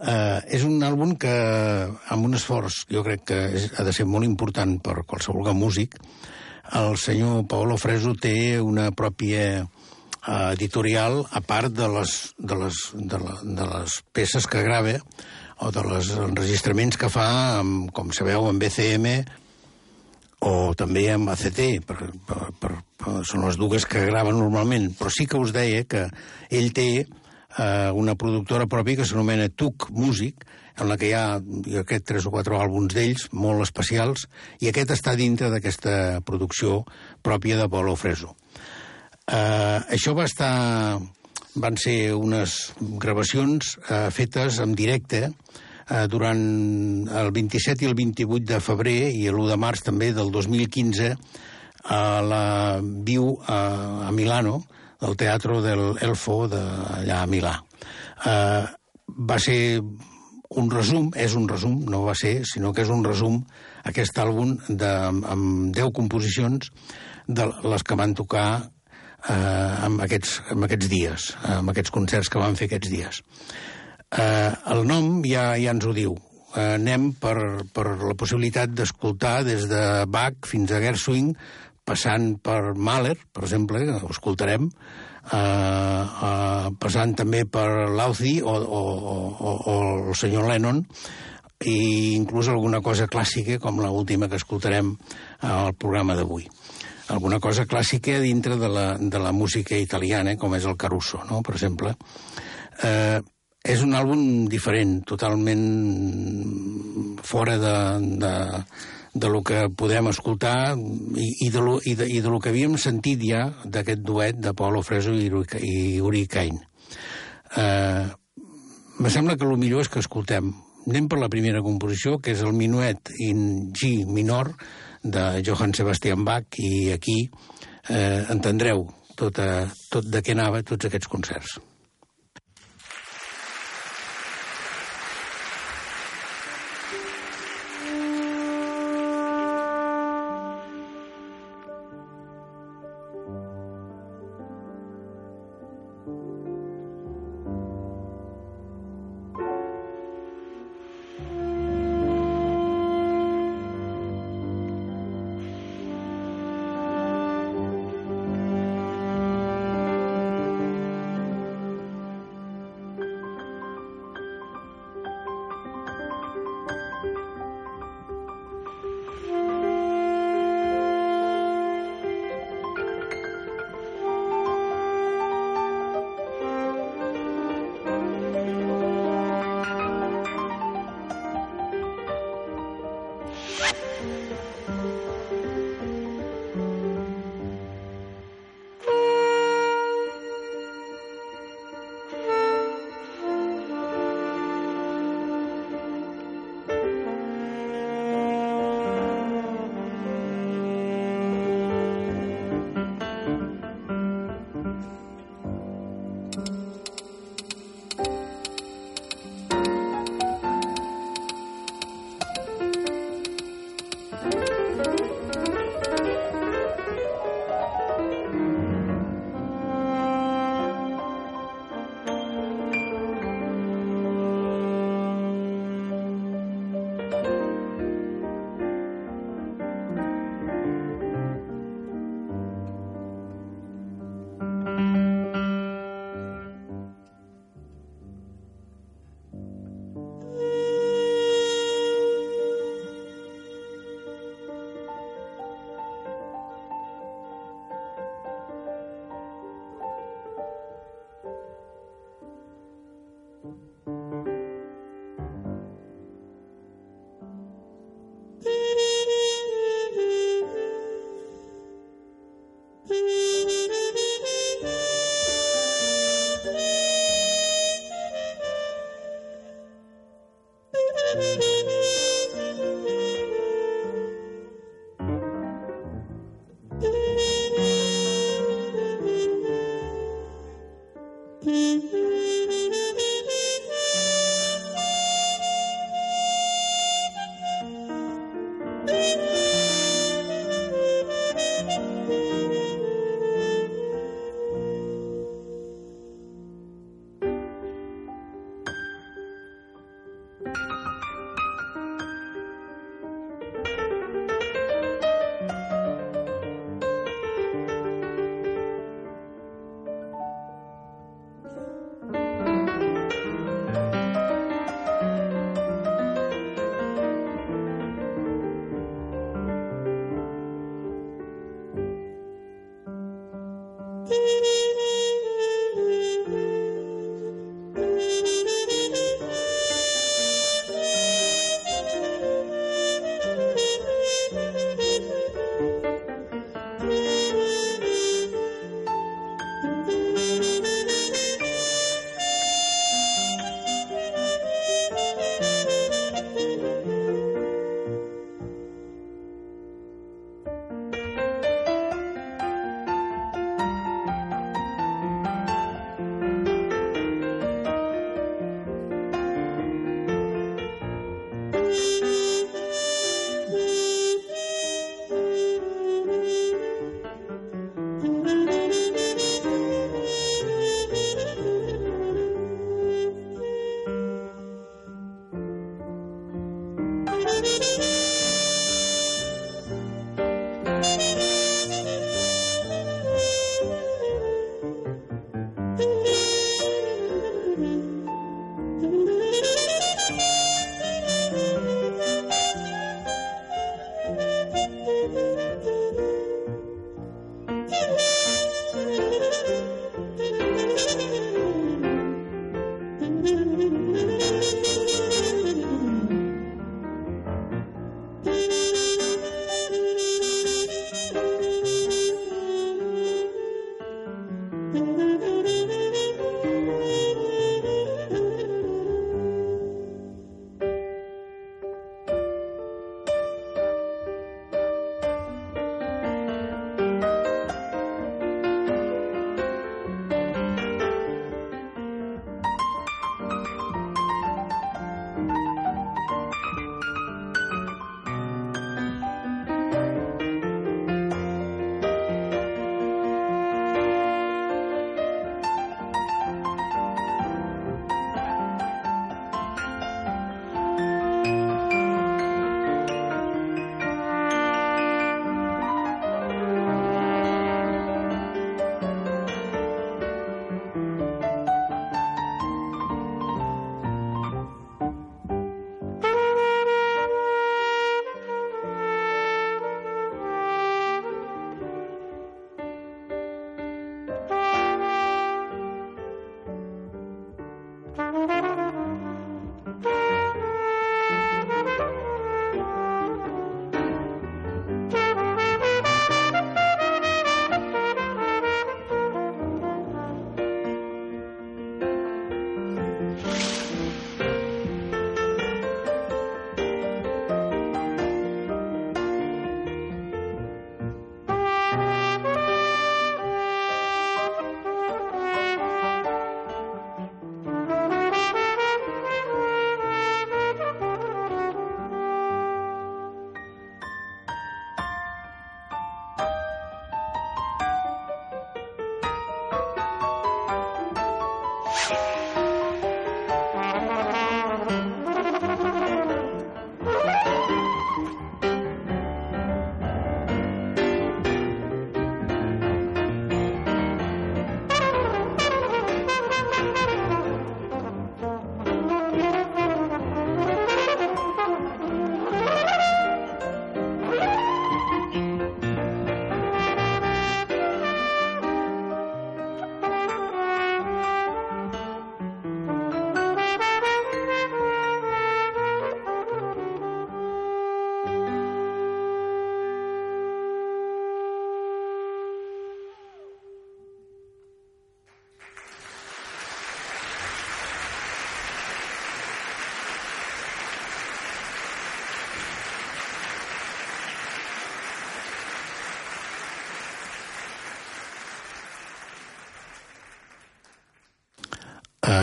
Uh, és un àlbum que, amb un esforç, jo crec que és, ha de ser molt important per qualsevol músic, el senyor Paolo Freso té una pròpia uh, editorial a part de les, de, les, de, la, de les peces que grava o de les enregistraments que fa, amb, com sabeu, amb BCM o també amb ACT, per, per, per, per, són les dues que grava normalment, però sí que us deia que ell té eh, una productora pròpia que s'anomena Tuc Music, en la que hi ha, jo crec, tres o quatre àlbums d'ells, molt especials, i aquest està dintre d'aquesta producció pròpia de Polo Freso. Eh, això va estar... van ser unes gravacions eh, fetes en directe eh, durant el 27 i el 28 de febrer i l'1 de març també del 2015 a la Viu a, a Milano, del Teatro del Elfo de, allà a Milà. Eh, va ser un resum, és un resum, no va ser, sinó que és un resum, aquest àlbum de, amb 10 composicions de les que van tocar eh, amb, aquests, amb aquests dies, amb aquests concerts que van fer aquests dies. Eh, el nom ja, ja ens ho diu. Eh, anem per, per la possibilitat d'escoltar des de Bach fins a Gershwin, passant per Mahler, per exemple, ho escoltarem, eh, eh, passant també per Lauzi o, o, o, o el senyor Lennon, i inclús alguna cosa clàssica, com l última que escoltarem al programa d'avui. Alguna cosa clàssica dintre de la, de la música italiana, com és el Caruso, no? per exemple. Eh, és un àlbum diferent, totalment fora de, de, de lo que podem escoltar i, i, de, lo, i, de, i de lo que havíem sentit ja d'aquest duet de Paolo Freso i, i Uri Cain. Eh, me sembla que el millor és que escoltem. Anem per la primera composició, que és el minuet in G minor de Johann Sebastian Bach, i aquí eh, entendreu tot, a, tot de què anava tots aquests concerts.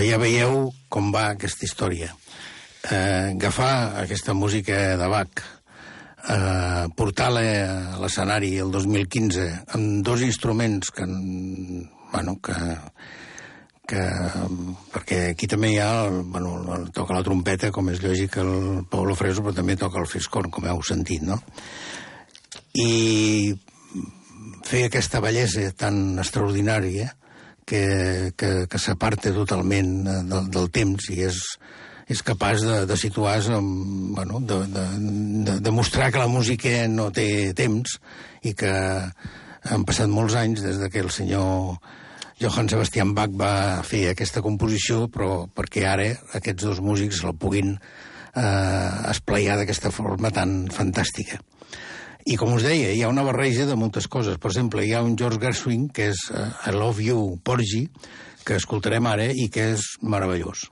Ja veieu com va aquesta història. Uh, agafar aquesta música de Bach, uh, portar-la a l'escenari el 2015 amb dos instruments que, bueno, que, que, perquè aquí també hi ha, el, bueno, el, toca la trompeta, com és lògic, el Paulo Freso, però també toca el fiscorn, com heu sentit, no? I fer aquesta bellesa tan extraordinària que, que, que s'aparta totalment eh, del, del temps i és, és capaç de, de situar-se, bueno, de, de, de, de mostrar que la música no té temps i que han passat molts anys des de que el senyor Johann Sebastian Bach va fer aquesta composició, però perquè ara aquests dos músics la puguin eh, esplaiar d'aquesta forma tan fantàstica. I com us deia, hi ha una barreja de moltes coses. Per exemple, hi ha un George Gershwin, que és uh, I Love You, Porgy, que escoltarem ara i que és meravellós.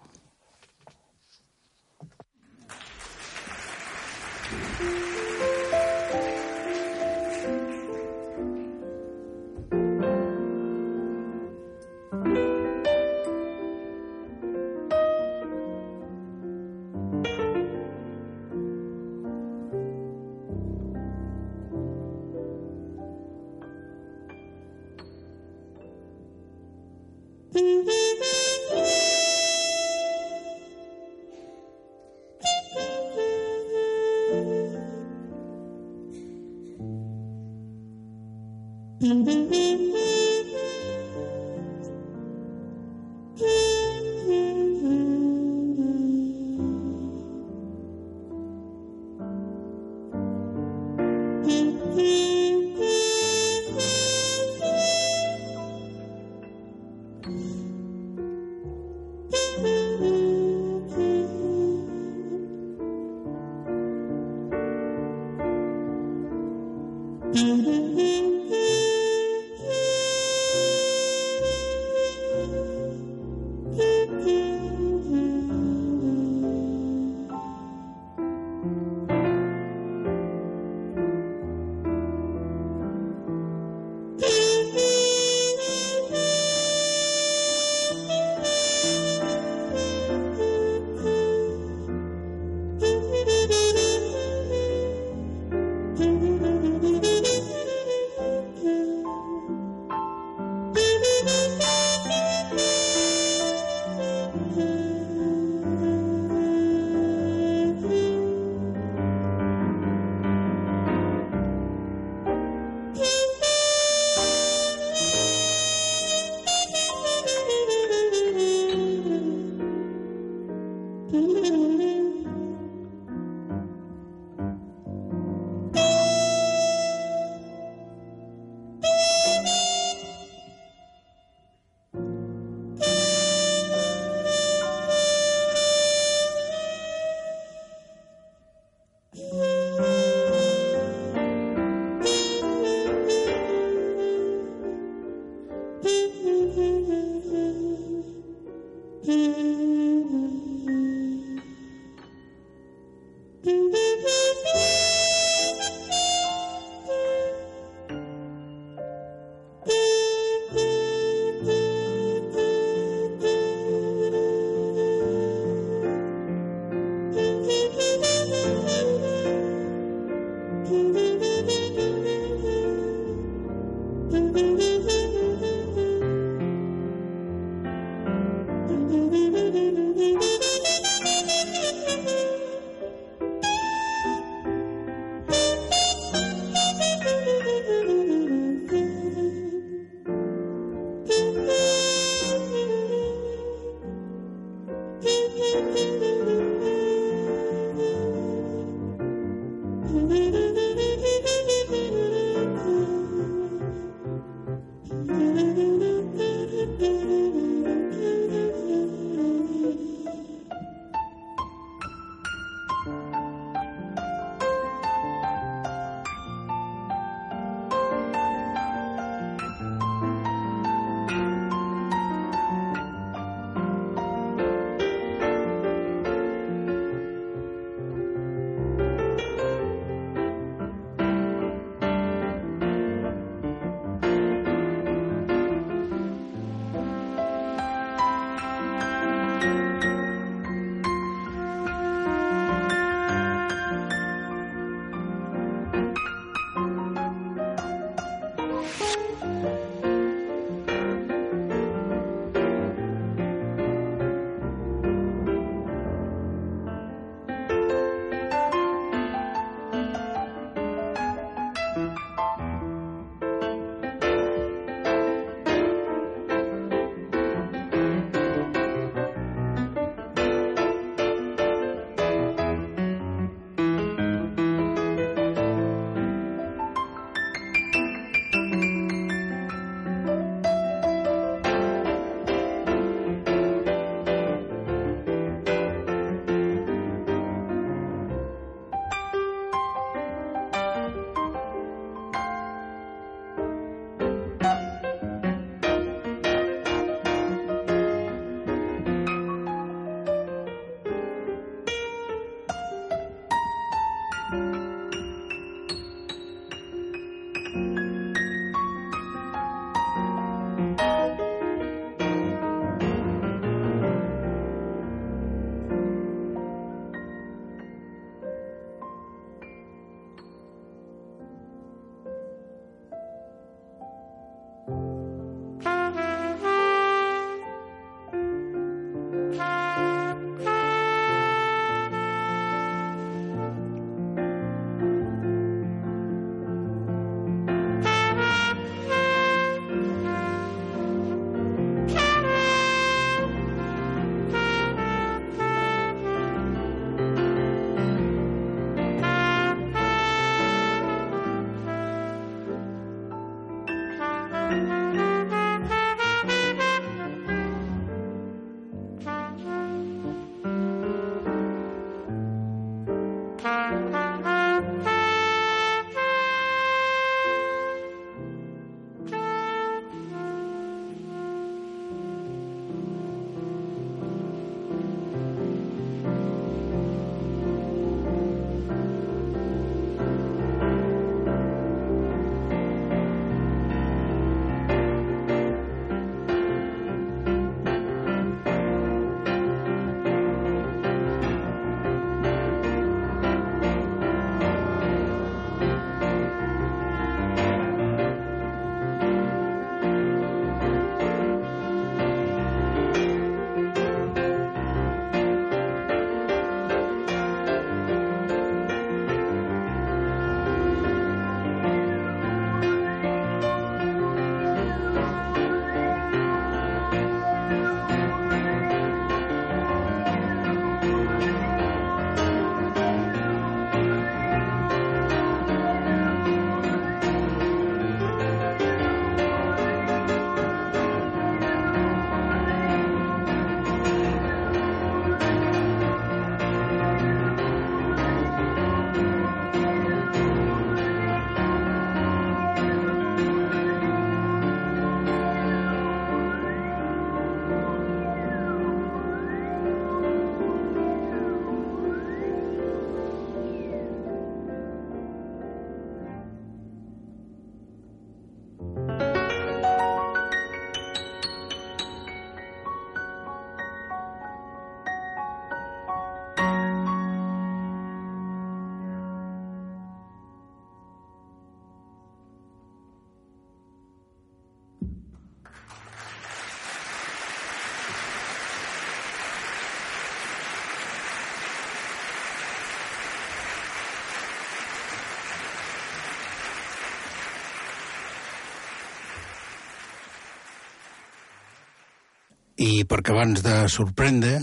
I perquè abans de sorprendre,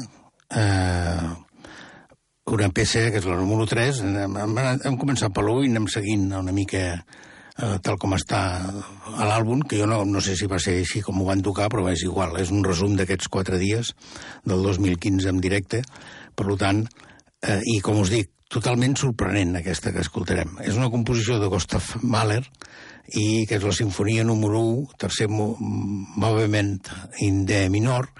eh, una peça, que és la número 3, hem, hem, començat per l'1 i anem seguint una mica eh, tal com està a l'àlbum, que jo no, no sé si va ser així com ho van tocar, però és igual, és un resum d'aquests quatre dies del 2015 en directe, per tant, eh, i com us dic, totalment sorprenent aquesta que escoltarem. És una composició de Gustav Mahler i que és la sinfonia número 1, tercer moviment in D minor,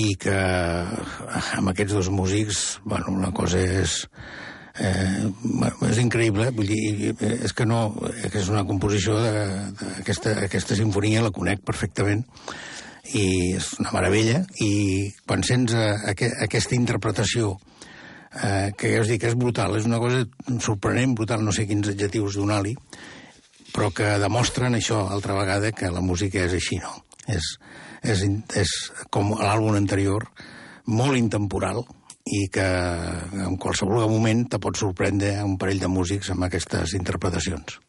i que amb aquests dos músics, bueno, la cosa és eh, és increïble, vull dir, és que no, que és una composició d'aquesta aquesta sinfonia, la conec perfectament, i és una meravella, i quan sents a, a, a aquesta interpretació eh, que ja us dic, és brutal, és una cosa sorprenent, brutal, no sé quins adjectius donar-li, però que demostren això, altra vegada, que la música és així, no? És, és, és com l'àlbum anterior, molt intemporal, i que en qualsevol moment te pot sorprendre un parell de músics amb aquestes interpretacions.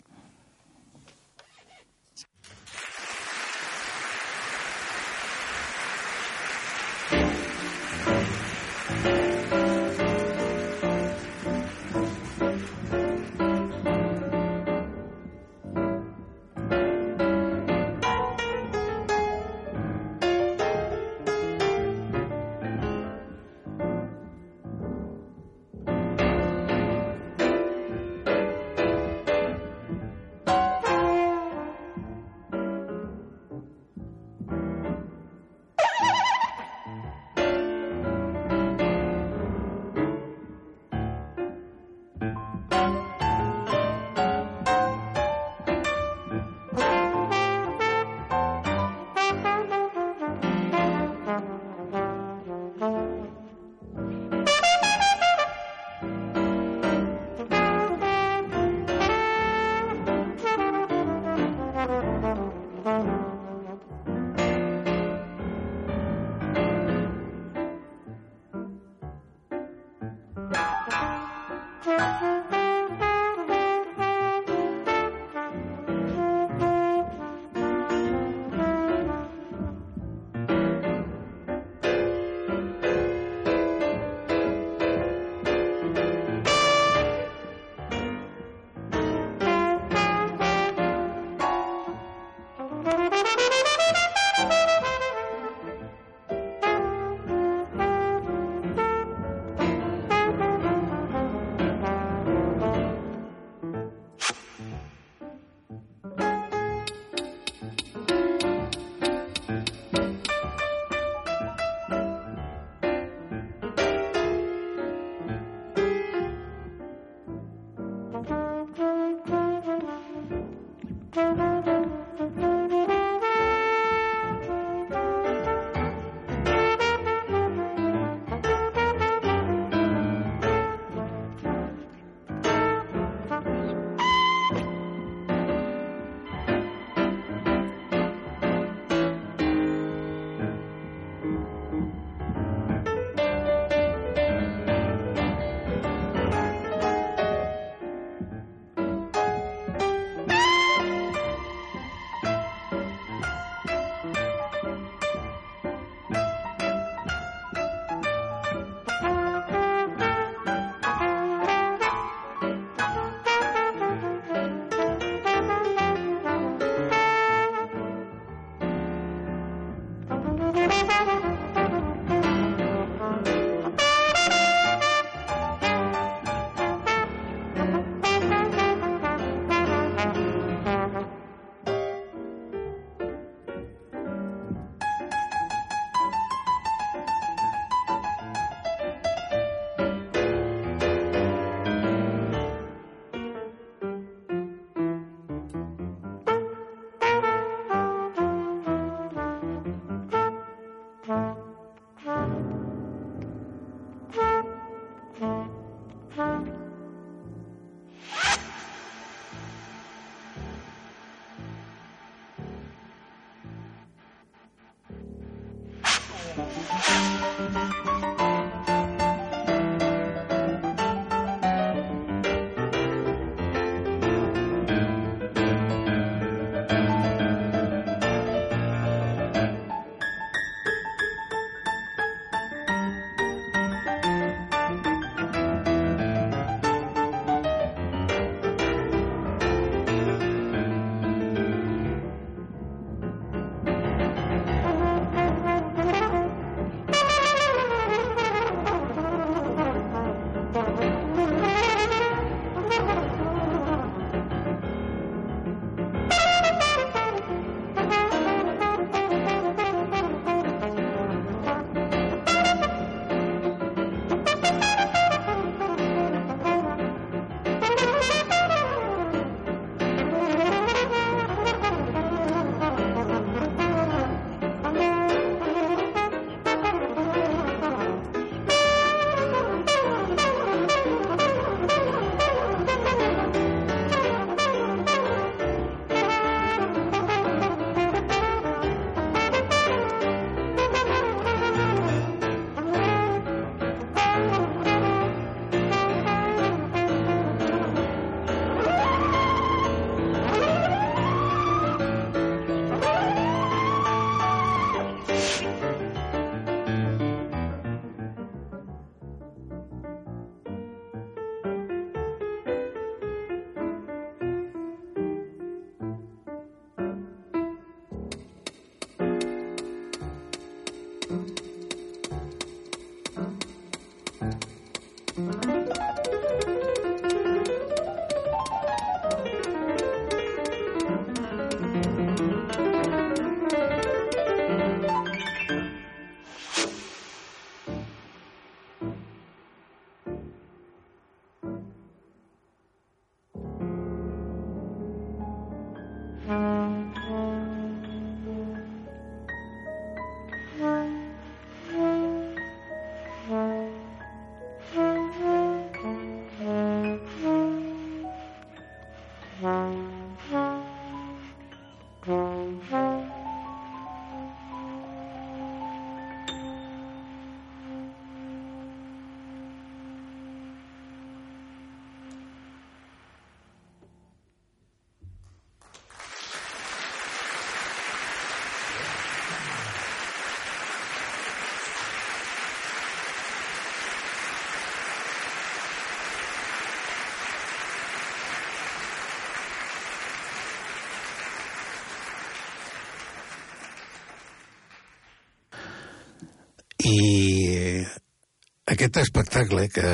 Aquest espectacle que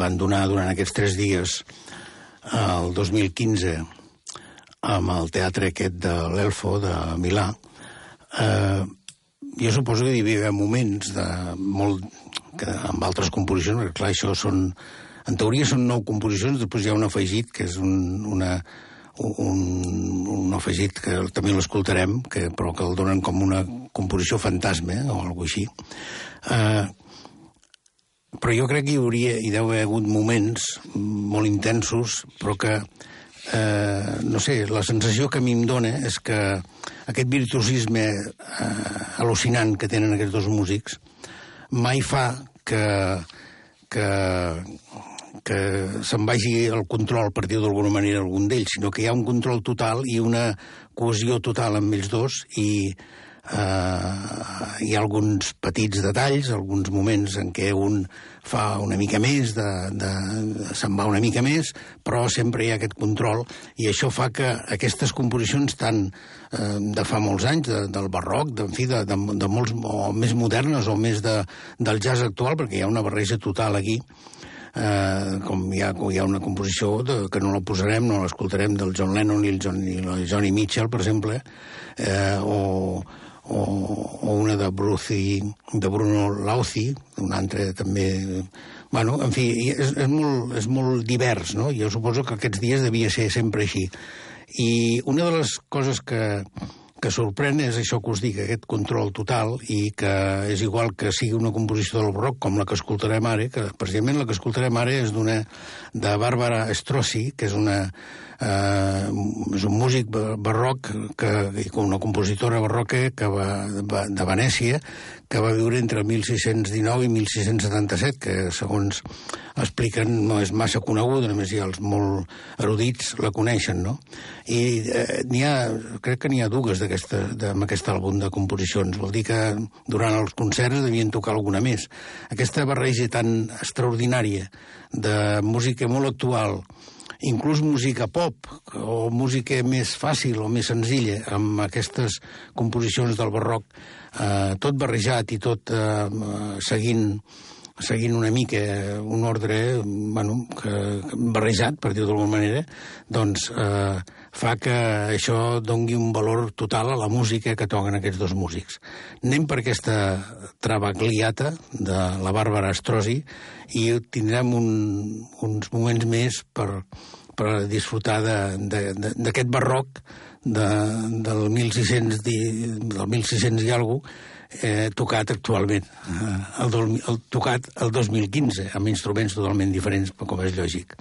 van donar durant aquests tres dies el 2015 amb el teatre aquest de l'Elfo de Milà, eh, jo suposo que hi havia moments de molt, que, amb altres composicions, perquè clar, això són, en teoria són nou composicions, després hi ha un afegit que és un, una, un, un afegit que també l'escoltarem, que, però que el donen com una composició fantasma eh, o alguna així. Eh, però jo crec que hi hauria, hi deu haver hagut moments molt intensos, però que, eh, no sé, la sensació que a mi em dona és que aquest virtuosisme eh, al·lucinant que tenen aquests dos músics mai fa que, que, que se'n vagi el control, per dir d'alguna manera, algun d'ells, sinó que hi ha un control total i una cohesió total amb ells dos i eh, hi ha alguns petits detalls, alguns moments en què un fa una mica més, de, de, se'n va una mica més, però sempre hi ha aquest control i això fa que aquestes composicions tan eh, de fa molts anys, de, del barroc, de, en fi, de, de, de molts, o més modernes o més de, del jazz actual, perquè hi ha una barreja total aquí, eh, com hi ha, hi ha una composició de, que no la posarem, no l'escoltarem del John Lennon i el, John, i el Johnny Mitchell, per exemple, eh, o, o, o una de Bruce de Bruno Lauzi, un altre també... Bueno, en fi, és, és, molt, és molt divers, no? Jo suposo que aquests dies devia ser sempre així. I una de les coses que, que sorprèn és això que us dic, aquest control total, i que és igual que sigui una composició del rock com la que escoltarem ara, que precisament la que escoltarem ara és d'una de Bàrbara Strossi, que és una eh, és un músic barroc, que, una compositora barroca que va, va, de Venècia, que va viure entre 1619 i 1677, que segons expliquen no és massa coneguda, només hi ha els molt erudits la coneixen, no? I eh, n'hi ha, crec que n'hi ha dues amb aquest àlbum de composicions. Vol dir que durant els concerts devien tocar alguna més. Aquesta barreja tan extraordinària de música molt actual, inclús música pop o música més fàcil o més senzilla amb aquestes composicions del barroc, eh, tot barrejat i tot eh, seguint seguint una mica un ordre bueno, que, barrejat, per dir-ho d'alguna manera, doncs eh, fa que això dongui un valor total a la música que toquen aquests dos músics. Anem per aquesta travagliata de la Bàrbara Estrosi i tindrem un, uns moments més per, per disfrutar d'aquest barroc de, del 1600, del 1600 i alguna cosa, eh, tocat actualment, eh, el, el, tocat el 2015, amb instruments totalment diferents, com és lògic.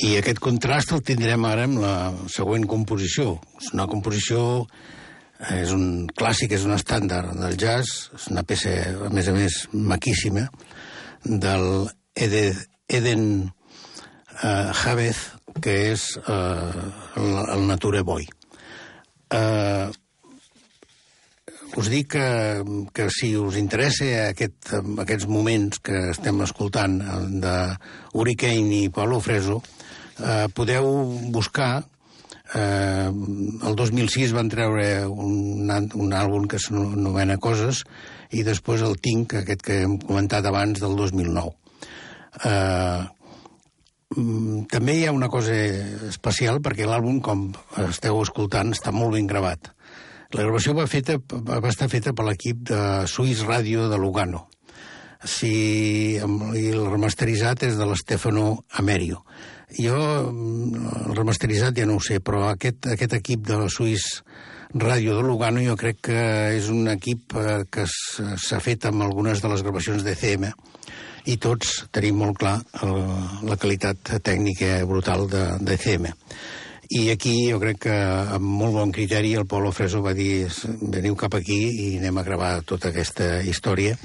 I aquest contrast el tindrem ara amb la següent composició. És una composició, és un clàssic, és un estàndard del jazz, és una peça, a més a més, maquíssima, del Eden uh, Javez, que és uh, el, el Nature Boy. Uh, us dic que, que si us interessa aquest, aquests moments que estem escoltant de Hurricane i Paulo Freso, eh, podeu buscar eh, el 2006 van treure un, un àlbum que s'anomena Coses i després el Tinc, aquest que hem comentat abans, del 2009. Eh, mm, també hi ha una cosa especial perquè l'àlbum, com esteu escoltant, està molt ben gravat. La gravació va, feta, va estar feta per l'equip de Swiss Radio de Lugano. Si, I el remasteritzat és de l'Stefano Amerio. Jo, el remasteritzat ja no ho sé, però aquest, aquest equip de la Swiss Ràdio de Lugano jo crec que és un equip eh, que s'ha fet amb algunes de les gravacions de CM i tots tenim molt clar el, la qualitat tècnica brutal de, de CM. I aquí jo crec que amb molt bon criteri el Polo Freso va dir veniu cap aquí i anem a gravar tota aquesta història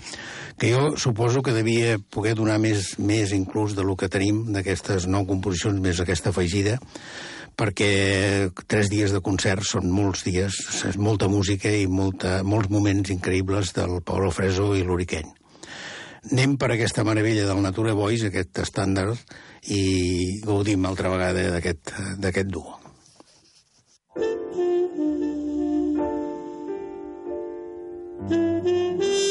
que jo suposo que devia poder donar més, més inclús de lo que tenim, d'aquestes nou composicions, més aquesta afegida, perquè tres dies de concert són molts dies, és molta música i molta, molts moments increïbles del Paolo Freso i l'Uriqueny. Anem per aquesta meravella del Nature Boys, aquest estàndard, i gaudim altra vegada d'aquest duo. Mm-hmm.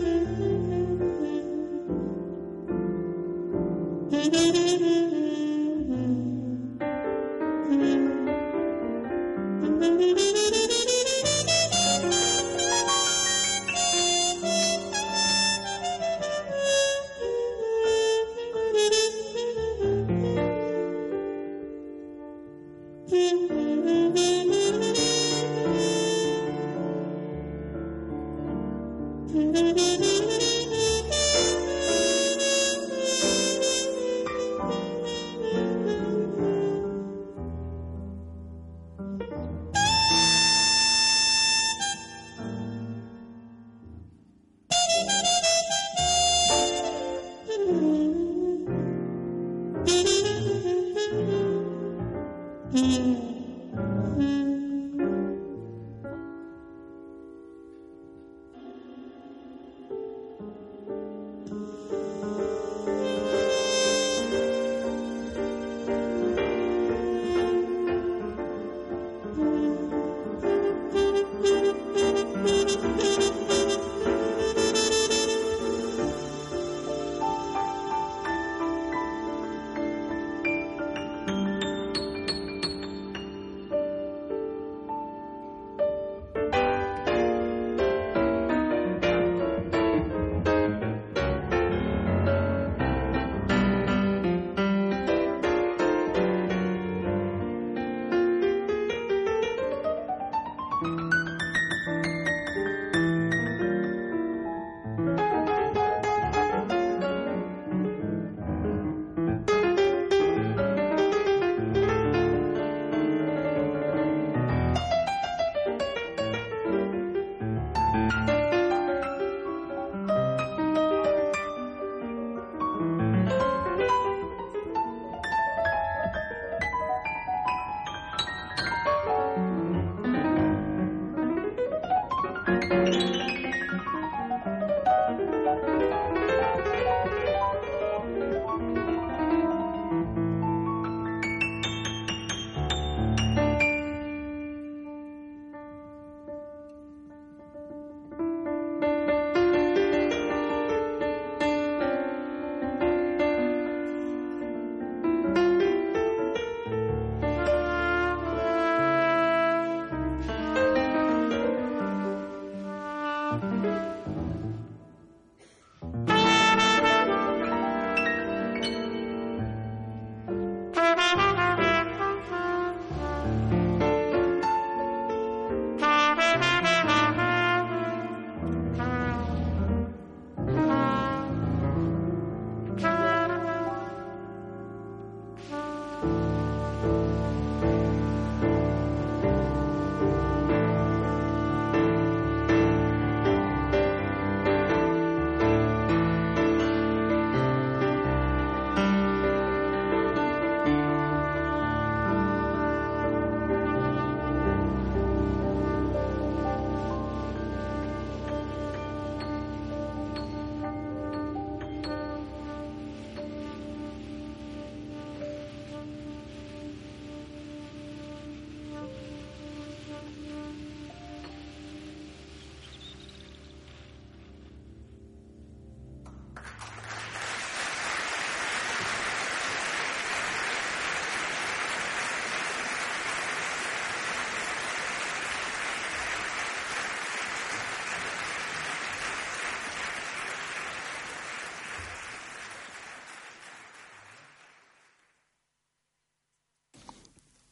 Thank you.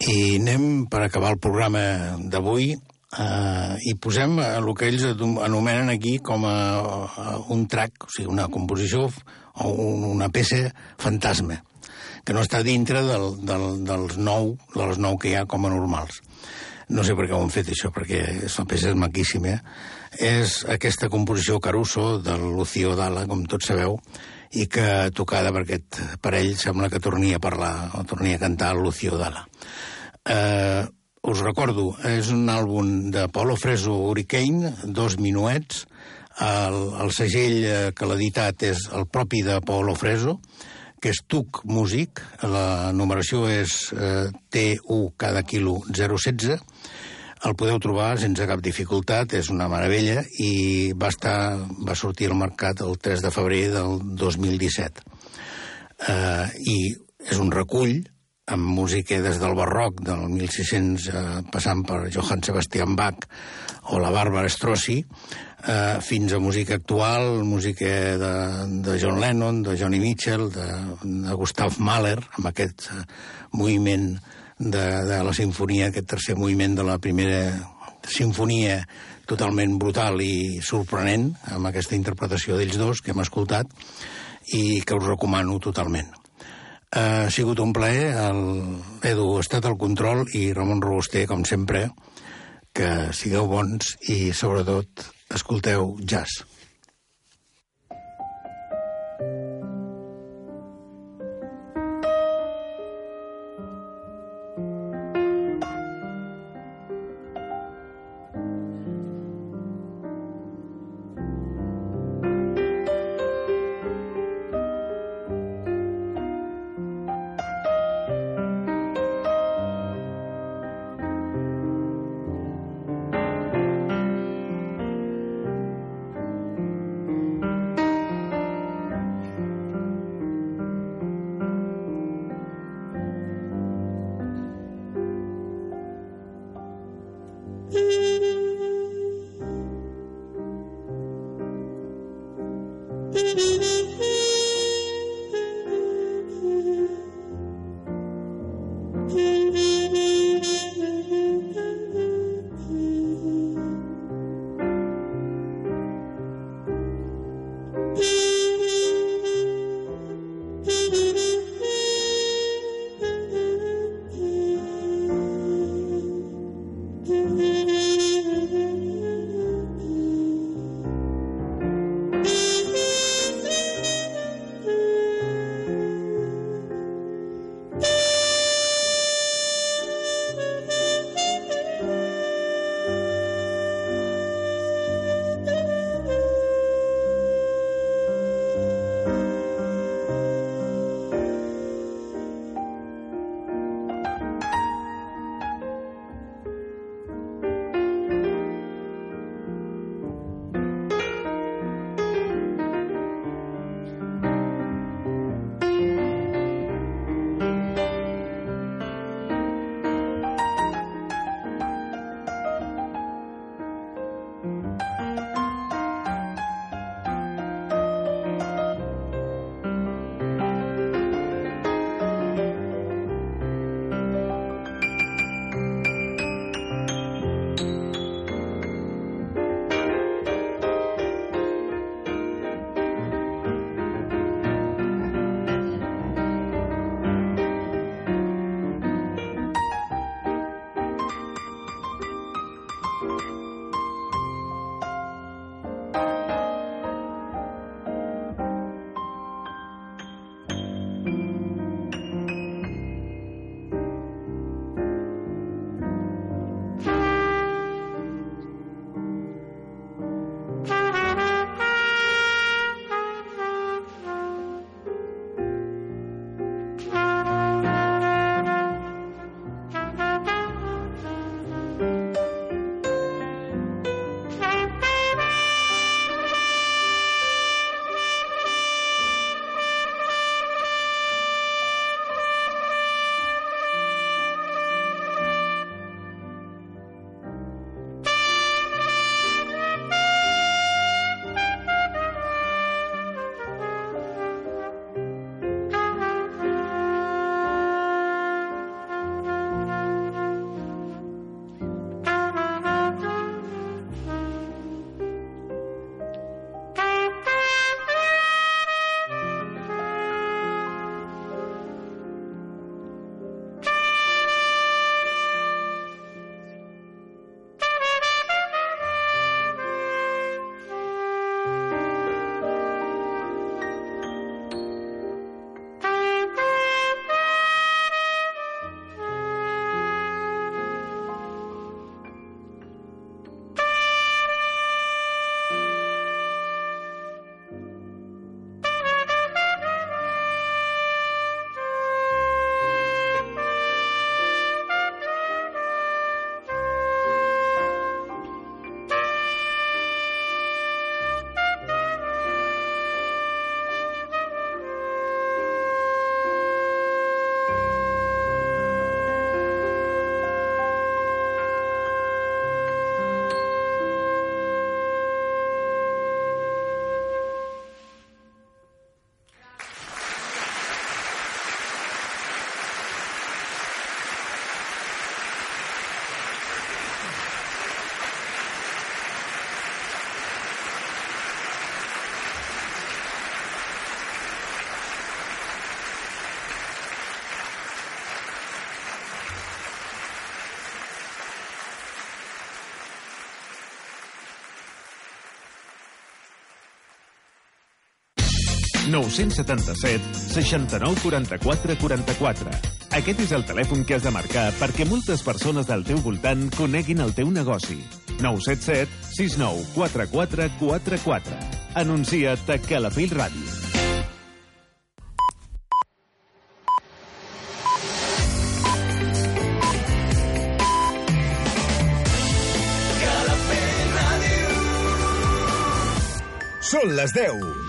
I anem, per acabar el programa d'avui, eh, i posem el que ells anomenen aquí com a, a un track, o sigui, una composició o un, una peça fantasma, que no està dintre del, del, dels nou, de les nou que hi ha com a normals. No sé per què ho han fet, això, perquè la peça és maquíssima. És aquesta composició Caruso, del Lucio Dalla, com tots sabeu, i que tocada per aquest parell sembla que tornia a parlar, o tornia a cantar Lucio Dalla. Eh, us recordo, és un àlbum de Paulo Freso Hurricane, dos minuets, el, el segell eh, que l'ha editat és el propi de Paulo Freso, que és TUC Music, la numeració és eh, TU cada quilo 016, el podeu trobar sense cap dificultat, és una meravella, i va, estar, va sortir al mercat el 3 de febrer del 2017. Eh, I és un recull amb música des del barroc del 1600, eh, passant per Johann Sebastian Bach o la Bàrbara Strossi, eh, fins a música actual, música de, de John Lennon, de Johnny Mitchell, de, de Gustav Mahler, amb aquest eh, moviment de, de la sinfonia, aquest tercer moviment de la primera sinfonia totalment brutal i sorprenent, amb aquesta interpretació d'ells dos que hem escoltat, i que us recomano totalment. Ha sigut un plaer, el Edu ha estat al control i Ramon Robuster, com sempre, que sigueu bons i, sobretot, escolteu jazz. 977 69 44 44. Aquest és el telèfon que has de marcar perquè moltes persones del teu voltant coneguin el teu negoci. 977 69 44 44. Anuncia't a Calafell Ràdio. Són les 10.